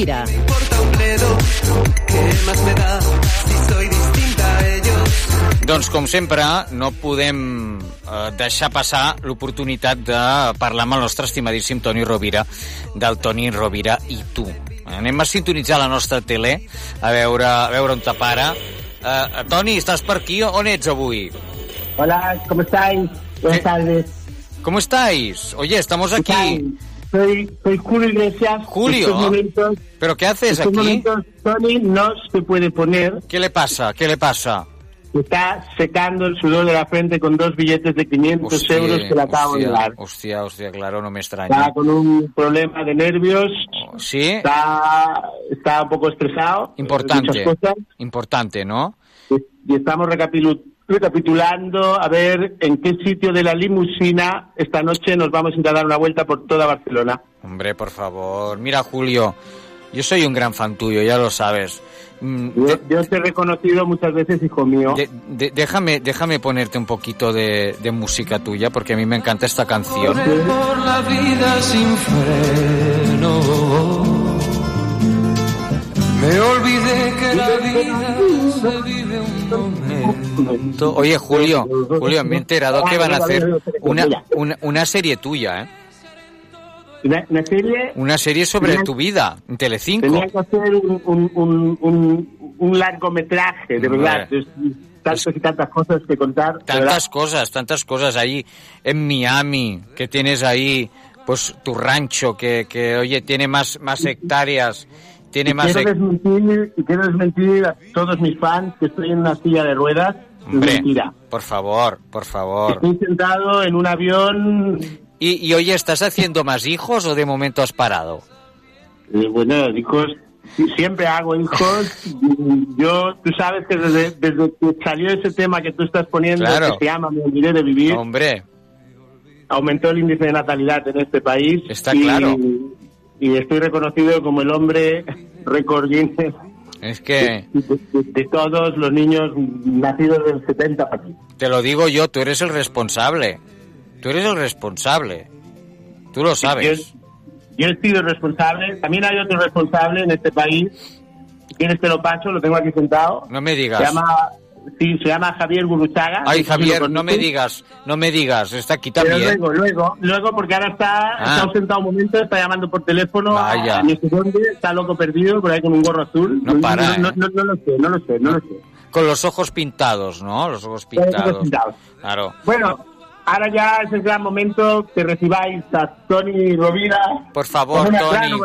H: Rovira.
R: ¿Qué más me da si soy distinta a ellos?
I: Doncs, com sempre, no podem eh, deixar passar l'oportunitat de parlar amb el nostre estimadíssim Toni Rovira, del Toni Rovira i tu. Anem a sintonitzar la nostra tele, a veure, a veure on te para. Eh, Toni, estàs per aquí? On ets avui?
S: Hola, ¿cómo estáis? Buenas tardes.
I: ¿Cómo estáis? Oye, estamos aquí.
S: Soy, soy Julio Iglesias.
I: Julio.
S: Momentos,
I: ¿Pero qué haces
S: estos
I: aquí?
S: momentos Tony no se puede poner.
I: ¿Qué le pasa? ¿Qué le pasa?
S: Está secando el sudor de la frente con dos billetes de 500 euros que le acabo de
I: hostia,
S: dar.
I: hostia, hostia, claro, no me extraña.
S: Está con un problema de nervios.
I: ¿Sí?
S: Está, está un poco estresado.
I: Importante,
S: cosas.
I: importante, ¿no?
S: Y estamos recapilu- recapitulando a ver en qué sitio de la limusina esta noche nos vamos a dar una vuelta por toda Barcelona.
I: Hombre, por favor. Mira, Julio, yo soy un gran fan tuyo, ya lo sabes. Mm,
S: Yo, yo te he reconocido muchas veces, hijo mío.
I: de- de- déjame, déjame ponerte un poquito de, de música tuya, porque a mí me encanta esta canción.
R: Por la vida sin freno. Me olvidé que la vida se vive un momento.
I: Oye, Julio, Julio, me he enterado que van a hacer una, una, una serie tuya, ¿eh?
S: Una, una serie
I: Una serie sobre tu vida, en Telecinco.
S: tenía que hacer un, un, un, un, un largometraje, de verdad. Tantas y tantas cosas que contar. verdad.
I: Tantas cosas, tantas cosas ahí en Miami, que tienes ahí, pues tu rancho, que, que oye, tiene más, más hectáreas, tiene
S: Y
I: más...
S: quiero desmentir, y quiero desmentir a todos mis fans que estoy en una silla de ruedas.
I: Hombre,
S: mentira.
I: por favor, por favor.
S: Estoy sentado en un avión.
I: Y, y oye, ¿estás haciendo más hijos o de momento has parado?
S: eh, bueno, hijos, siempre hago hijos. Yo, tú sabes que desde, desde que salió ese tema que tú estás poniendo,
I: Claro.
S: que se llama Me olvidé de vivir,
I: Hombre,
S: aumentó el índice de natalidad en este país.
I: Está
S: y,
I: claro.
S: Y estoy reconocido como el hombre récord Guinness
I: es que
S: de, de- de todos los niños nacidos del 70 para aquí.
I: te lo digo yo, tú eres el responsable. Tú eres el responsable. Tú lo sabes.
S: Yo he sido responsable, también hay otro responsable en este país. Si quieres te lo paso, lo tengo aquí sentado.
I: No me digas.
S: Se llama, sí, se llama Javier Guruchaga.
I: Ay,
S: No
I: Javier, no me digas, no me digas, está aquí
S: Pero
I: también.
S: luego, luego, luego, porque ahora está,
I: Ah.
S: está ausentado un momento, está llamando por teléfono,
I: Vaya.
S: sé dónde, está loco perdido, por ahí con un gorro azul.
I: No para,
S: no,
I: ¿eh?
S: no, no lo sé, no lo sé, no lo sé.
I: Con los ojos pintados, ¿no? Los ojos
S: Con los ojos
I: pintados.
S: pintados.
I: Claro.
S: Bueno, ahora ya es el gran momento que recibáis a Tony Rovira.
I: Por favor,
S: una
I: Tony.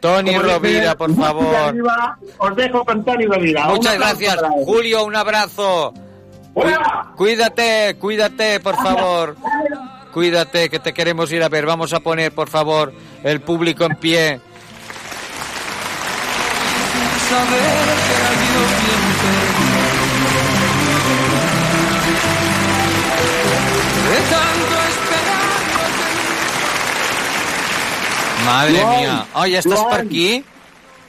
I: Tony
S: Como dice,
I: Rovira, por favor.
S: arriba, os dejo con Tony Rovira.
I: Muchas gracias. Julio, un abrazo.
S: Hola.
I: Cuídate, cuídate, por favor. Cuídate, que te queremos ir a ver. Vamos a poner, por favor, el público en pie. Madre
S: Joan,
I: mía. Ja estàs
S: Joan.
I: per aquí?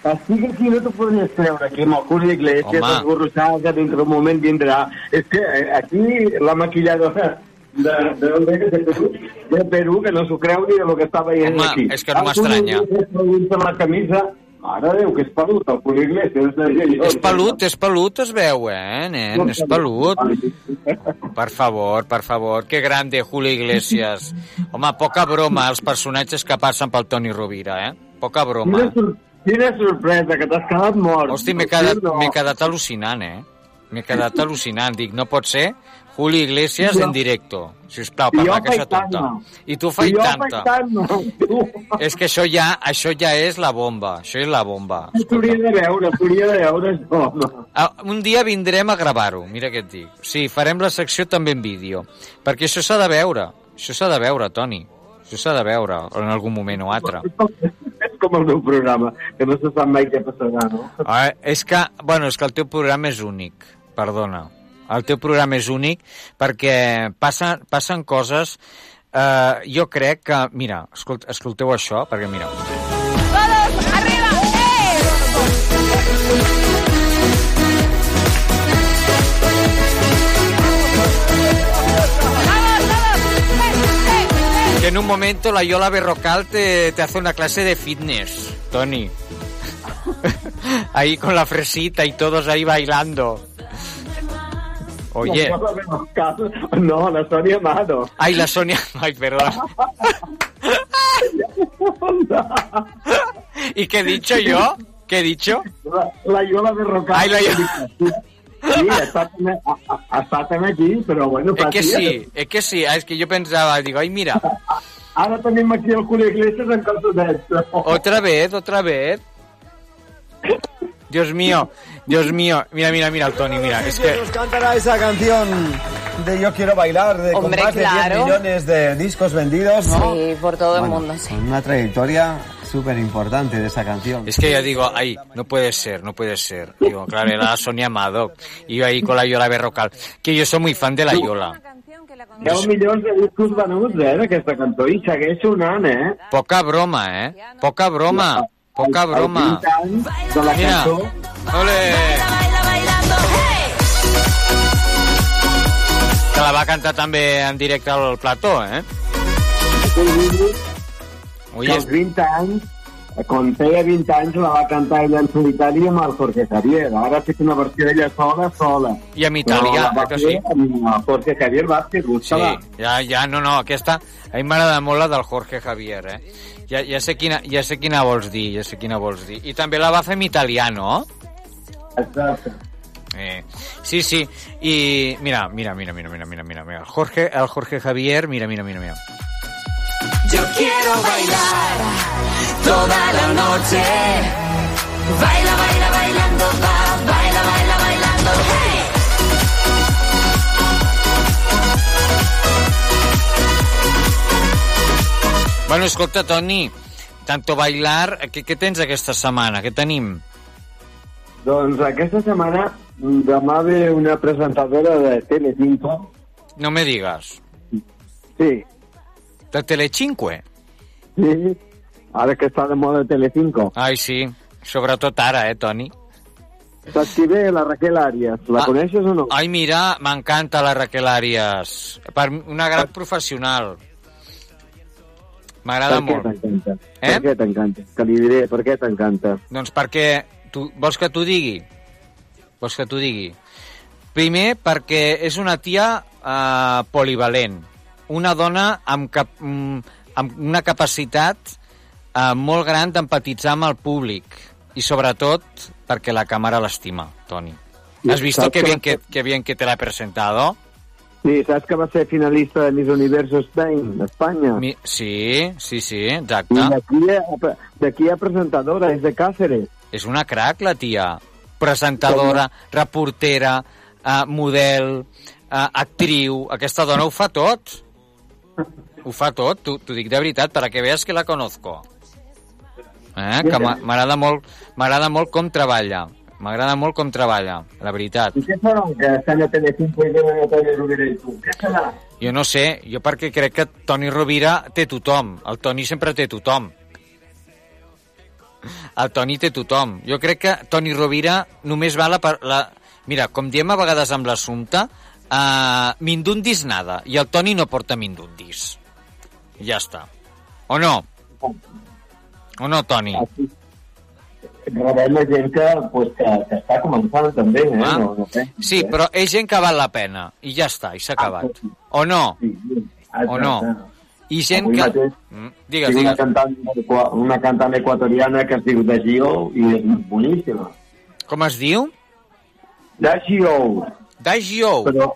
S: Estic aquí, no t'ho podries creure, que amb el curs d'Iglesias,
I: Home.
S: el Gorrossal, que dintre un moment vindrà. És que eh, aquí la maquilladora de, de, de, de, Perú, de Perú, que no s'ho creu ni de lo que està veient
I: Home,
S: aquí.
I: és que no m'estranya.
S: Amb la camisa, mare Déu, que és pelut, el Julio Iglesias.
I: És pelut, és pelut, es veu, eh, nen? És pelut. Per favor, per favor, que grande Julio Iglesias. Home, poca broma els personatges que passen pel Toni Rovira, eh? Poca broma.
S: Quina, sor quina sorpresa, que t'has quedat mort.
I: Hosti, m'he quedat, quedat al·lucinant, eh? M'he quedat al·lucinant. Dic, no pot ser Julio Iglesias
S: Jo-
I: en directo. Sisplau, per
S: I jo
I: la
S: afaitant-me.
I: tonta. I tu fai tanta. És que això ja, això ja és la bomba. Això és la bomba.
S: S'hauria de veure, s'hauria de veure això, home.
I: Ah, Un dia vindrem a gravar-ho, mira què et dic. Sí, farem la secció també en vídeo. Perquè això s'ha de veure. Això s'ha de veure, Toni. Això s'ha de veure en algun moment o altre.
S: És com el meu programa, que no se sap mai què passarà, no?
I: Ah, és que, bueno, és que el teu programa és únic, perdona. El teu programa és únic perquè passen, passen coses... Eh, jo crec que... Mira, escolt, escolteu això, perquè mira... Que en un momento la Yola Berrocal te, te hace una clase de fitness. Toni. <laughs> ahí con la fresita y todos ahí bailando. Oye.
L: No, la Sonia Amado.
I: Ay, la Sonia. Ay, perdón. ¿Y qué he dicho yo? ¿Qué he dicho?
L: La, la Yola de Rocal.
I: Ay, la Yola.
L: Sí, també aquí, però bueno...
I: Es que sí, es que sí. Es que yo pensaba, digo, ay, mira,
L: Ara tenim aquí el Julio Iglesias en calçotets.
I: otra vez, otra vez. Dios mío, Dios mío. Mira, mira, mira, el Tony, mira. Es que...
T: Nos cantará esa canción de Yo quiero bailar, de, con
R: Hombre,
T: más de 10
R: claro.
T: millones de discos vendidos, ¿no?
R: Sí, por todo el
T: Bueno,
R: mundo, sí.
T: Con una trayectoria súper importante de esa canción.
I: Es que yo digo, ay, no puede ser, no puede ser. Digo, claro, era Sonia Madoc. Iba ahí con la Yola Berrocal. Que yo soy muy fan de la Yola.
L: 10 milions de discos venuts, eh, d'aquesta cançó, i segueix sonant, eh?
I: Poca broma, eh? Poca broma. Poca broma.
L: 20 anys de la
I: Mira.
L: cançó.
I: Ole. Que la va cantar també en directe al plató, eh? Ui,
L: que als 20 anys, quan feia 20 anys, la va cantar ella en solitari amb el Jorge Javier. Ara ha fet una versió d'ella sola, sola.
I: I en italià,
L: va
I: eh que sí?
L: amb Jorge Javier Vázquez,
I: Sí,
L: busca-la.
I: ja, ja, no, no, aquesta... A mi m'agrada molt la del Jorge Javier, eh? Ja, ja, sé quina, ja sé quina vols dir, ja sé quina vols dir. I també la va fer en italià, no?
L: Exacte.
I: Eh, sí, sí, y mira, mira, mira, mira, mira, mira, mira, mira. Jorge, el Jorge Javier, mira, mira, mira, mira.
U: Yo quiero bailar toda la noche. Baila, baila, bailando, va, baila,
I: Bueno, escolta, Toni, tanto bailar, què, què tens aquesta setmana? Què tenim?
L: Doncs aquesta setmana demà ve una presentadora de Telecinco.
I: No me digas.
L: Sí,
I: De Telecinque?
L: sí. Ara que està de moda Telecinco.
I: Ai, sí, sobretot ara, eh, Toni?
L: Saps qui ve? La Raquel Arias. La
I: Ah.
L: coneixes o no?
I: Ai, mira, m'encanta la Raquel Arias. Per una gran professional. M'agrada molt. Eh?
L: Per què t'encanta? Que li diré per què t'encanta.
I: Doncs perquè... Tu, vols que t'ho digui? Vols que t'ho digui? Primer, perquè és una tia eh, polivalent. Una dona amb, cap, mm, amb una capacitat eh, molt gran d'empatitzar amb el públic. I sobretot perquè la càmera l'estima, Toni. ¿Has visto que bien que, que bien que te la he presentado?
L: Sí, saps que va ser finalista de Miss Universo Spain, Espanya?
I: Mi... Sí, sí, sí, exacte.
L: I d'aquí a, d'aquí a presentadora, és de Càceres.
I: És una crac, la tia. Presentadora, reportera, eh, model, eh, actriu... Aquesta dona ho fa tot. Ho fa tot, t'ho dic de veritat, per a que la conozco. Eh? Que m'a- m'agrada molt, molt com treballa. M'agrada molt com treballa, la veritat.
L: I què serà que estan a Telecinco i venen a Toni Rovira i tu? Què serà?
I: Jo no sé, jo perquè crec que Toni Rovira té tothom. El Toni sempre té tothom. El Toni té tothom. Jo crec que Toni Rovira només va la... per- la... Mira, com diem a vegades amb l'assumpte, uh, mindundis nada. I el Toni no porta mindundis. Ja està. O no? O no, Toni?
L: Rebem la gent que, pues, que, que està començant també, eh?
I: Ah.
L: No, no sé.
I: Sí, però és gent que val la pena. I ja està, i s'ha acabat. O no? O no? I gent
L: Avui
I: que...
L: mateix
I: Mm, Digues,
L: tinc una
I: digues.
L: cantant, una cantant equatoriana que es diu De Gio i és boníssima.
I: Com es diu?
L: De Gio.
I: De Gio.
L: Però,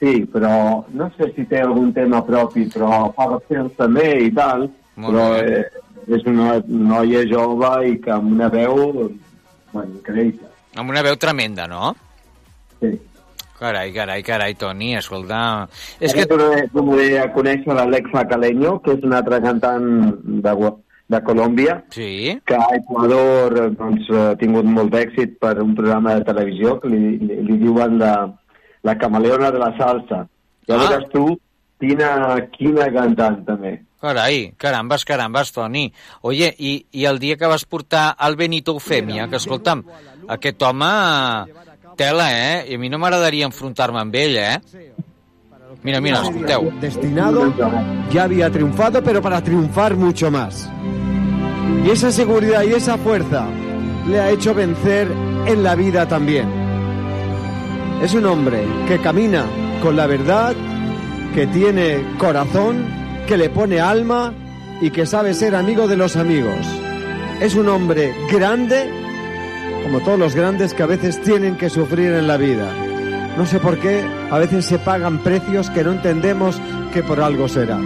L: sí, però no sé si té algun tema propi, però fa versions també i tal.
I: Molt
L: però
I: bé.
L: eh, és una noia jove i que amb una veu bueno, increïble.
I: Amb una veu tremenda, no?
L: Sí.
I: Carai, carai, carai, Toni, escolta...
L: És que... Tornaré a conèixer l'Alexa Caleño, que és una altra cantant de, de Colòmbia,
I: sí.
L: que a Equador doncs, ha tingut molt d'èxit per un programa de televisió que li, li, li diuen la, la camaleona de la salsa. Ja
I: Ah.
L: veuràs tu quina, quina cantant, també.
I: Carai, carambes, carambes, Toni. Oye, i, i el dia que vas portar el Benito Eufèmia, que escolta'm, aquest home tela, eh? I a mi no m'agradaria enfrontar-me amb ell, eh? Mira, mira, escolteu.
T: Destinado, ya había triunfado, pero para triunfar mucho más. Y esa seguridad y esa fuerza le ha hecho vencer en la vida también. Es un hombre que camina con la verdad, que tiene corazón, que le pone alma y que sabe ser amigo de los amigos. Es un hombre grande, como todos los grandes que a veces tienen que sufrir en la vida. No sé por qué, a veces se pagan precios que no entendemos que por algo será.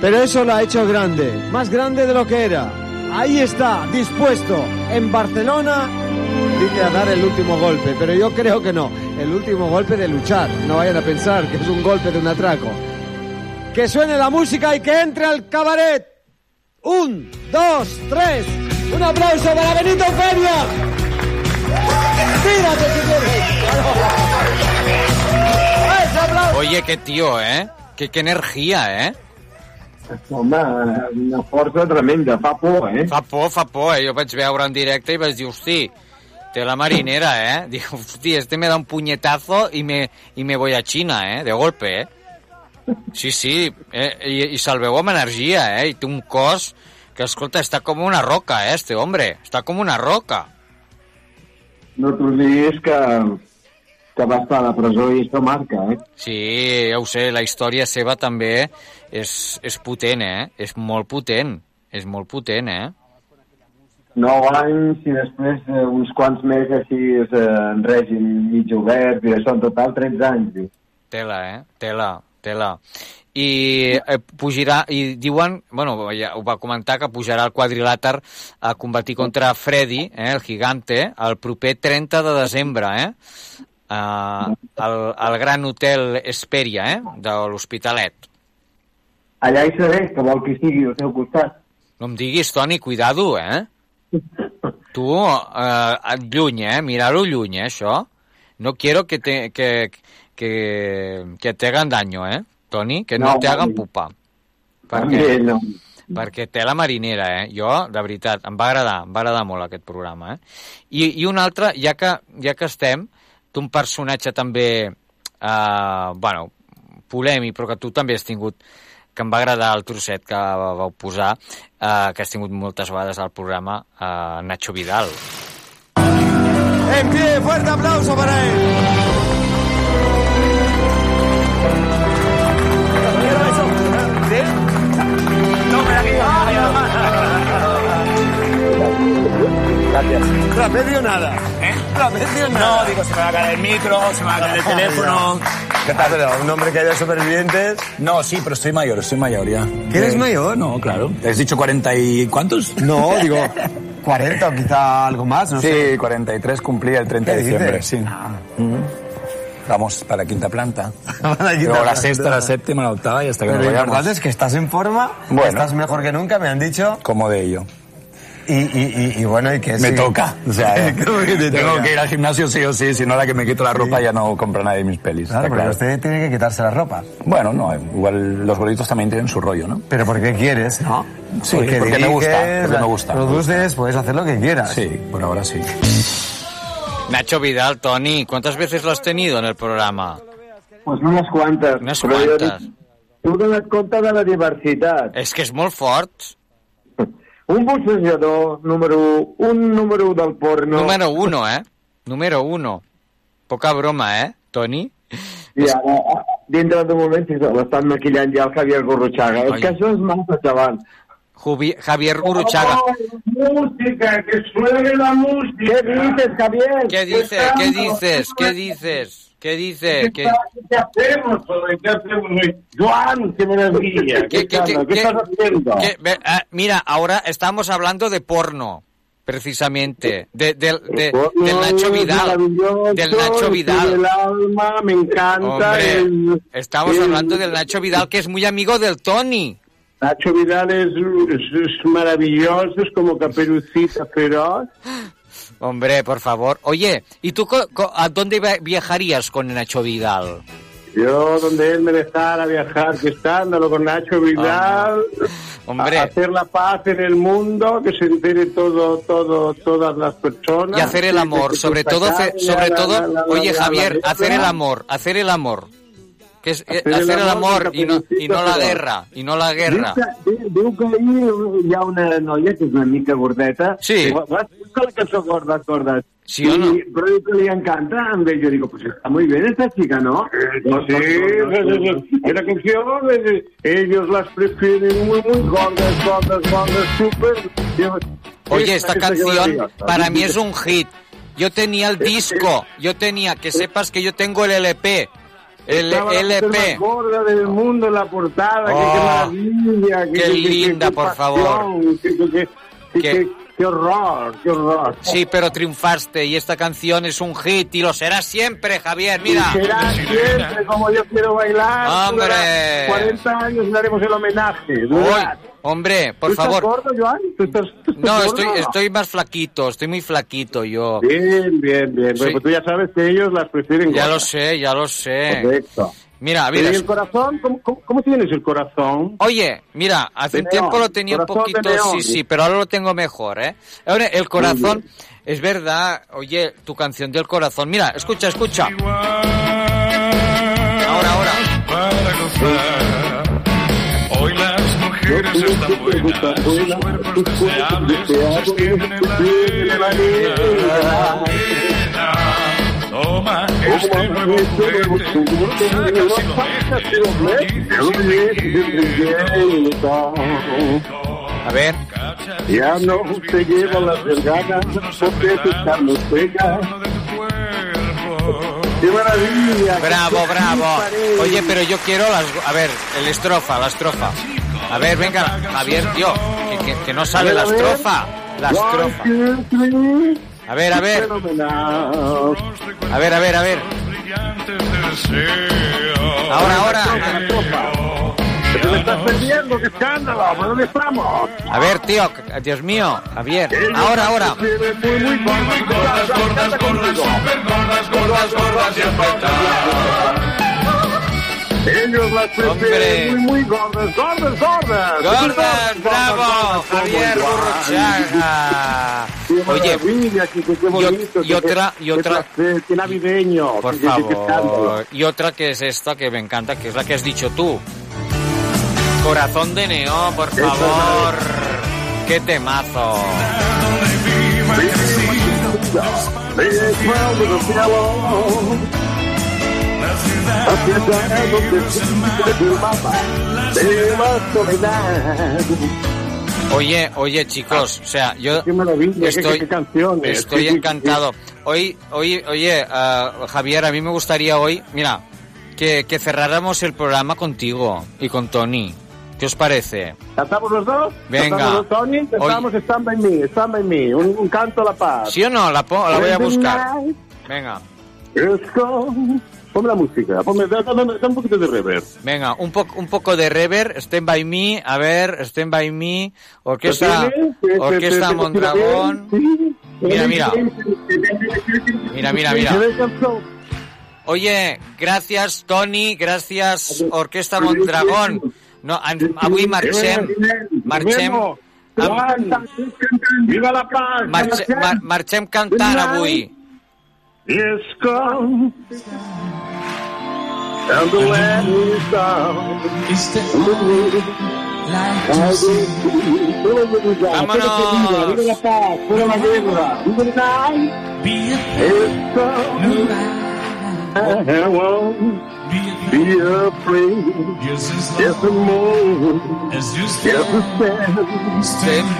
T: Pero eso lo ha hecho grande, más grande de lo que era. Ahí está, dispuesto, en Barcelona, dice a dar el último golpe, pero yo creo que no, el último golpe de luchar. No vayan a pensar que es un golpe de un atraco. Que suene la música y que entre al cabaret. Un, dos, tres. Un aplauso para Benito Feria. Tírate si quieres.
I: Oye, qué tío, ¿eh? Qué, qué energia, ¿eh?
S: Home, una força tremenda, fa por, eh?
I: Fa por, fa por, eh? Jo vaig veure en directe i vaig dir, hosti, té la marinera, eh? <laughs> Dic, hosti, este me da un puñetazo y me, y me voy a China, eh? De golpe, eh? Sí, sí, eh? I, i se'l veu amb energia, eh? I té un cos que, escolta, està com una roca, eh, este hombre? Està com una roca.
S: No t'oblidis que, que va estar a la presó i això marca, eh?
I: Sí, ja ho sé, la història seva també és, és potent, eh? És molt potent, és molt potent, eh?
S: 9 anys i després eh, uns quants més així eh, en règim mig obert i això en total 13 anys.
I: Tela, eh? Tela, tela. I eh, pujarà, i diuen, bueno, ja ho va comentar, que pujarà al quadrilàter a combatir contra Freddy, eh, el gigante, el proper 30 de desembre, eh? Uh, al, al Gran Hotel Esperia, eh? De l'Hospitalet.
S: Allà hi seré, que vol que sigui al seu costat.
I: No em diguis, Toni, cuidado, eh? Tu, eh, lluny, eh? Mirar-ho lluny, eh, això. No quiero que te, que, que, que te hagan daño, eh, Toni? Que no,
S: No,
I: te hagan pupa.
S: També, no.
I: perquè té la marinera, eh? Jo, de veritat, em va agradar, em va agradar molt aquest programa, eh? I, i un altre, ja que, ja que estem, tu un personatge també, eh, bueno, polèmic, però que tu també has tingut, que em va agradar el trosset que vau posar, eh, que has tingut moltes vegades al programa, eh, Nacho Vidal.
T: En pie, fuerte aplauso para él.
K: Gracias.
T: Trapecio nada.
K: ¿Eh?
T: Trapecio
K: No,
T: nada.
K: digo, se me va a caer el micro, se me va a caer el teléfono. ¿Qué tal?
T: Pero un hombre que haya supervivientes.
K: No, sí, pero estoy mayor, estoy mayor ya.
T: ¿Que eres
K: Eh,
T: mayor?
K: No, claro. ¿Has dicho 40 y cuántos?
T: No, digo <laughs> 40 o quizá algo más, no
K: sí,
T: sé.
K: 43 cumplí el 30 de
T: ¿Qué
K: diciembre,
T: dices?
K: sí. Mm. Vamos para la quinta planta. <laughs>
T: la quinta
K: Luego la
T: planta.
K: sexta, la séptima, la octava y hasta que
T: Pero
K: nos
T: lo importante es que estás en forma,
K: Bueno.
T: estás mejor que nunca, me han dicho.
K: Como de ello.
T: Y, y, y, y bueno, y que
K: Me
T: sí.
K: toca. O sea, <laughs>
T: ¿Cómo que <laughs> te
K: tengo
T: toca?
K: que ir al gimnasio sí o sí, si no la que me quito la ropa ya no compra nadie mis pelis.
T: Claro, pero
K: claro.
T: usted tiene que quitarse la ropa.
K: Bueno, no, igual los gorditos también tienen su rollo, ¿no?
T: Pero porque quieres, ¿no?
K: Sí, porque me gusta, porque me gusta.
T: Produces, puedes hacer lo que quieras.
K: Sí, por ahora sí.
I: Nacho Vidal, Toni, ¿cuántas veces lo has tenido en el programa?
S: Pues unes quantes.
I: Unes
S: però jo
I: quantes.
S: dic, Tu dona't compte de la diversitat.
I: És que és molt fort.
S: Un boxejador, número un número del porno.
I: Número uno, eh? Número uno. Poca broma, eh, Toni?
S: I ara, dintre d'un moment, l'estan maquillant ja el Javier Gurruchaga.
I: Ai.
S: És que això és massa, xaval.
I: Jubi- Javier Guruchaga.
S: música, que suene la música. ¿Qué dices, Javier?
I: ¿Qué dices? ¿Qué dices? ¿Qué dices? ¿Qué dices? ¿Qué,
S: ¿Qué hacemos? ¿Qué hacemos? Joan, qué maravilla.
I: qué- qué- qué-
S: ¿Qué estás haciendo?
I: ah, mira, ahora estamos hablando de porno, precisamente. De, del- de-
S: Porno
I: del Nacho Vidal. Del Nacho Vidal.
S: del alma, me encanta.
I: Hombre,
S: el-
I: estamos
S: el-
I: hablando del Nacho Vidal, que es muy amigo del Tony.
S: Nacho Vidal es, es- es maravilloso, es como caperucita feroz. <laughs>
I: Hombre, por favor. Oye, ¿y tú co- co- a dónde viajarías con Nacho Vidal?
S: Yo, donde él me dejara viajar, que estándalo con Nacho Vidal,
I: Hombre.
S: a- hacer la paz en el mundo, que se entere todo, todo, todas las personas.
I: Y hacer el amor, sobre todo, sobre todo, oye Javier, hacer el amor, hacer el amor. Que es eh, hacer el amor i no, i no la guerra, i no la guerra.
S: Diu que, diu- que ahir hi ha una noia que és una mica gordeta.
I: Sí.
S: Va, va, busca la cançó Gordas, Gordas.
I: Sí o no?
S: Y, pero diu que le encanta a ella. Yo digo, pues está muy bien esta chica, ¿no? No, sí, es la canción, eh, ellos las prefieren muy, muy gordas, gordas, gordas, súper.
I: Oye, esta canción para mí es un hit. Yo tenía el disco, yo tenía, que sepas que yo tengo el LP. El LP.
S: gorda del mundo en la portada, que
I: Oh,
S: qué maravilla.
I: qué
S: que-
I: linda,
S: que
I: por
S: pasión,
I: favor.
S: qué horror, qué horror.
I: Sí, pero triunfaste y esta canción es un hit y lo será siempre, Javier. Mira.
S: Y será siempre como yo quiero bailar.
I: ¡Hombre!
S: durará 40 años le haremos el homenaje.
I: Hombre, por
S: ¿Tú estás
I: favor.
S: gordo, Joan? ¿Tú estás, tú estás
I: No,
S: gordo
I: estoy, estoy más flaquito, estoy muy flaquito yo.
S: Bien, bien, bien.
I: Sí.
S: Pues tú ya sabes que ellos las prefieren
I: Ya lo sé, ya lo sé.
S: Correcto.
I: Mira,
S: ¿Y
I: mira.
S: el corazón? ¿Cómo, cómo, cómo tienes el corazón?
I: Oye, mira, hace
S: De
I: un tiempo
S: neón,
I: lo tenía un poquito, sí, sí, pero ahora lo tengo mejor, ¿eh? Ahora, el corazón, es verdad, oye, tu canción del corazón, mira, escucha, escucha. Ahora, ahora.
R: Para las mujeres están buenas, sus cuerpos deseables se extienden en la arena. Toma este nuevo juguete, saca si lo
I: A ver.
S: Ya no te lleva las verganas porque te estamos pega. ¡Qué maravilla!
I: Bravo, bravo. Oye, pero yo quiero las... A ver, el estrofa, la estrofa. A ver, venga, Javier, tío, que, no sale la estrofa. La estrofa. A ver, a ver. A ver, a ver, a ver. Ahora, ahora.
S: ¡Te me estás! ¡Qué escándalo!
I: A ver, tío, Dios mío, Javier. Ahora, ahora.
S: Ellos las prefieren muy, muy gordas, gordas, gordas.
I: Gordas, bravo, Javier Burruchaga. Oye, y, y otra, y otra,
S: qué navideño.
I: por favor. Y otra que es esta que me encanta, que es la que has dicho tú. Corazón de neón, por favor. Qué temazo. Oye, oye, chicos, o sea, yo
S: qué-
I: estoy,
S: qué
I: encantado. Hoy, hoy, oye, ah, Javier, a mí me gustaría hoy, mira, que, que cerráramos el programa contigo y con Tony. ¿Qué os parece?
S: ¿Cantamos los dos?
I: Venga.
S: ¿Cantamos los dos, Tony? Cantamos Stand By Me, Stand By Me, un, un canto a la paz.
I: ¿Sí o no? La, la voy a buscar. Venga,
S: Let's go. Ponme la música, ponme, da, da- da- un poquito de reverb.
I: venga, un, poco un poco de rever, Stand By Me, a ver, Stand By Me, Orquesta,
S: ¿Lo tienes? ¿Te- te-
I: Orquesta Mondragón. Mira, mira. Mira, mira, mira. Oye, gracias Toni, gracias Orquesta Mondragón. No, avui marxem, marxem, amb,
S: Viva la paz!
I: marxe, mar, marxem cantant avui.
S: Yes, come. And the land is down.
I: Vámonos.
S: Viva la paz, fuera la guerra. Viva la night. Yes, come. I won't be afraid. Yes, the moon. Yes, the stand.
I: Stand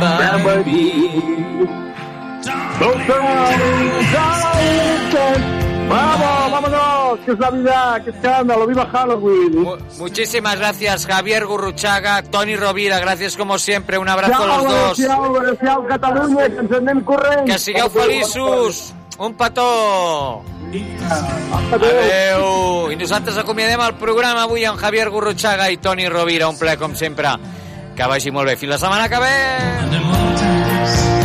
I: by
S: me. Vamos, vámonos, que es Navidad, que escándalo, viva Halloween.
I: Muchísimas gracias Javier Gurruchaga, Toni Rovira, gracias como siempre, un abrazo a los dos.
S: Ciao, ciao, Catalunya, que ens anem corrent.
I: Que sigueu feliços. Un petó. Adeu. I nosaltres acomiadem el programa avui amb Javier Gurruchaga i Toni Rovira. Un ple, com sempre. Que vagi molt bé. Fins la setmana que ve.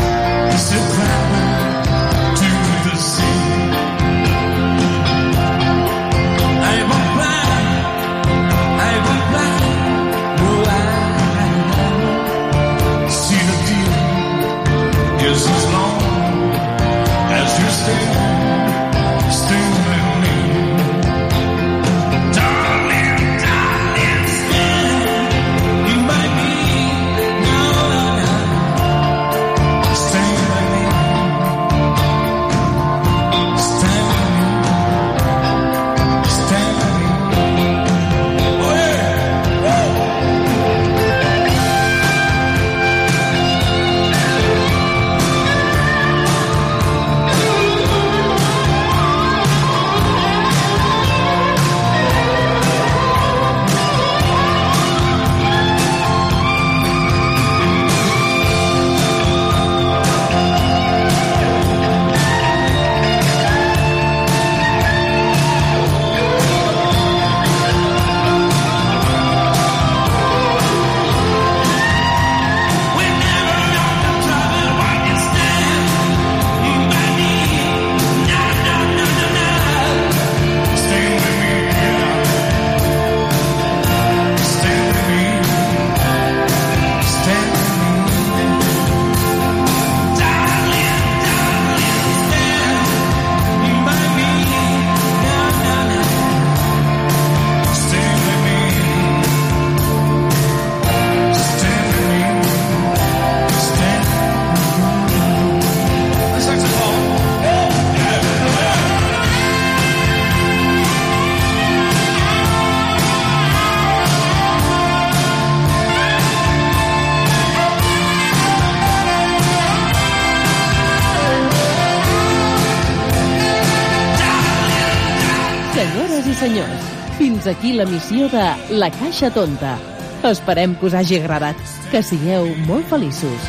V: Fins aquí la missió de La Caixa Tonta. Esperem que us hagi agradat. Que sigueu molt feliços.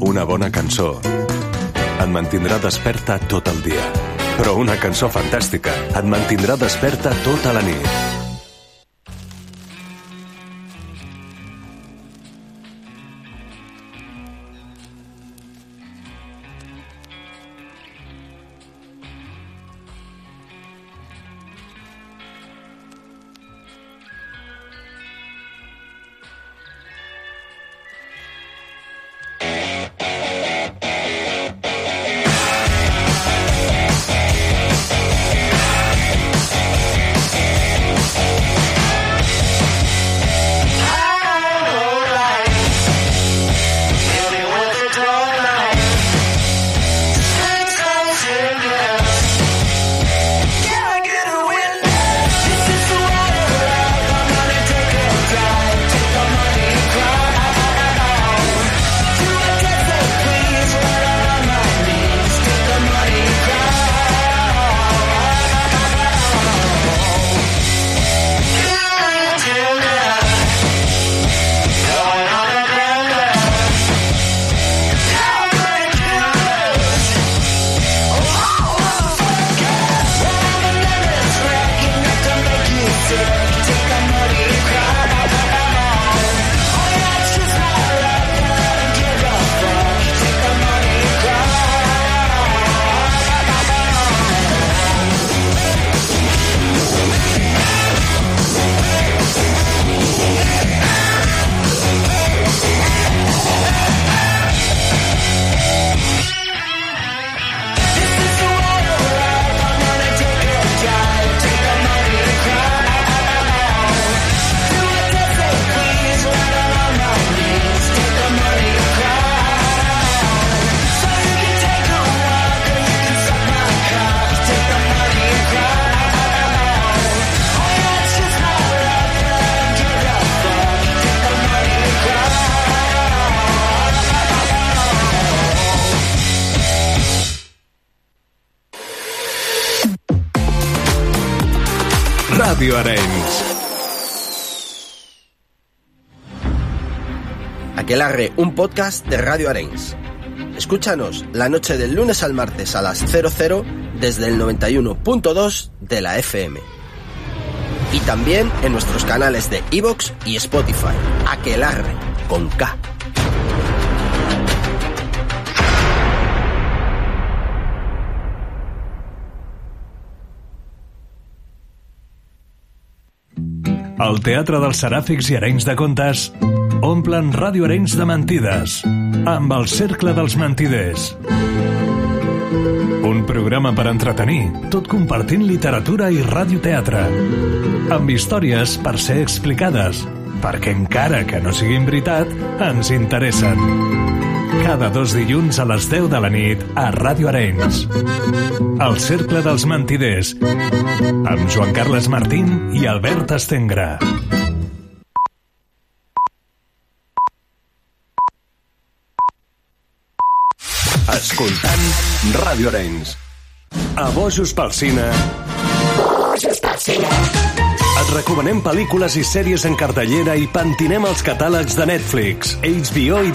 C: Una bona cançó et mantindrà desperta tot el dia. Però una cançó fantàstica et mantindrà desperta tota la nit.
W: Aquelarre, un podcast de Radio Arenys. Escúchanos la noche del lunes al martes a las 00 desde el 91.2 de la FM. Y también en nuestros canales de Evox y Spotify. Aquelarre, con K.
C: El Teatre dels Seràfics i Arenys de Contes omplen Ràdio Arenys de mentides amb el Cercle dels Mentiders. Un programa per entretenir, tot compartint literatura i radioteatre. Amb històries per ser explicades, perquè encara que no siguin veritat, ens interessen. Cada dos dilluns a les 10 de la nit a Ràdio Arenys. El Cercle dels Mentiders, amb Joan Carles Martín i Albert Estengra. Escoltant Ràdio Arenys. A Bojos pel Cine. Et recomanem pel·lícules i sèries en cartellera i pentinem els catàlegs de Netflix, HBO i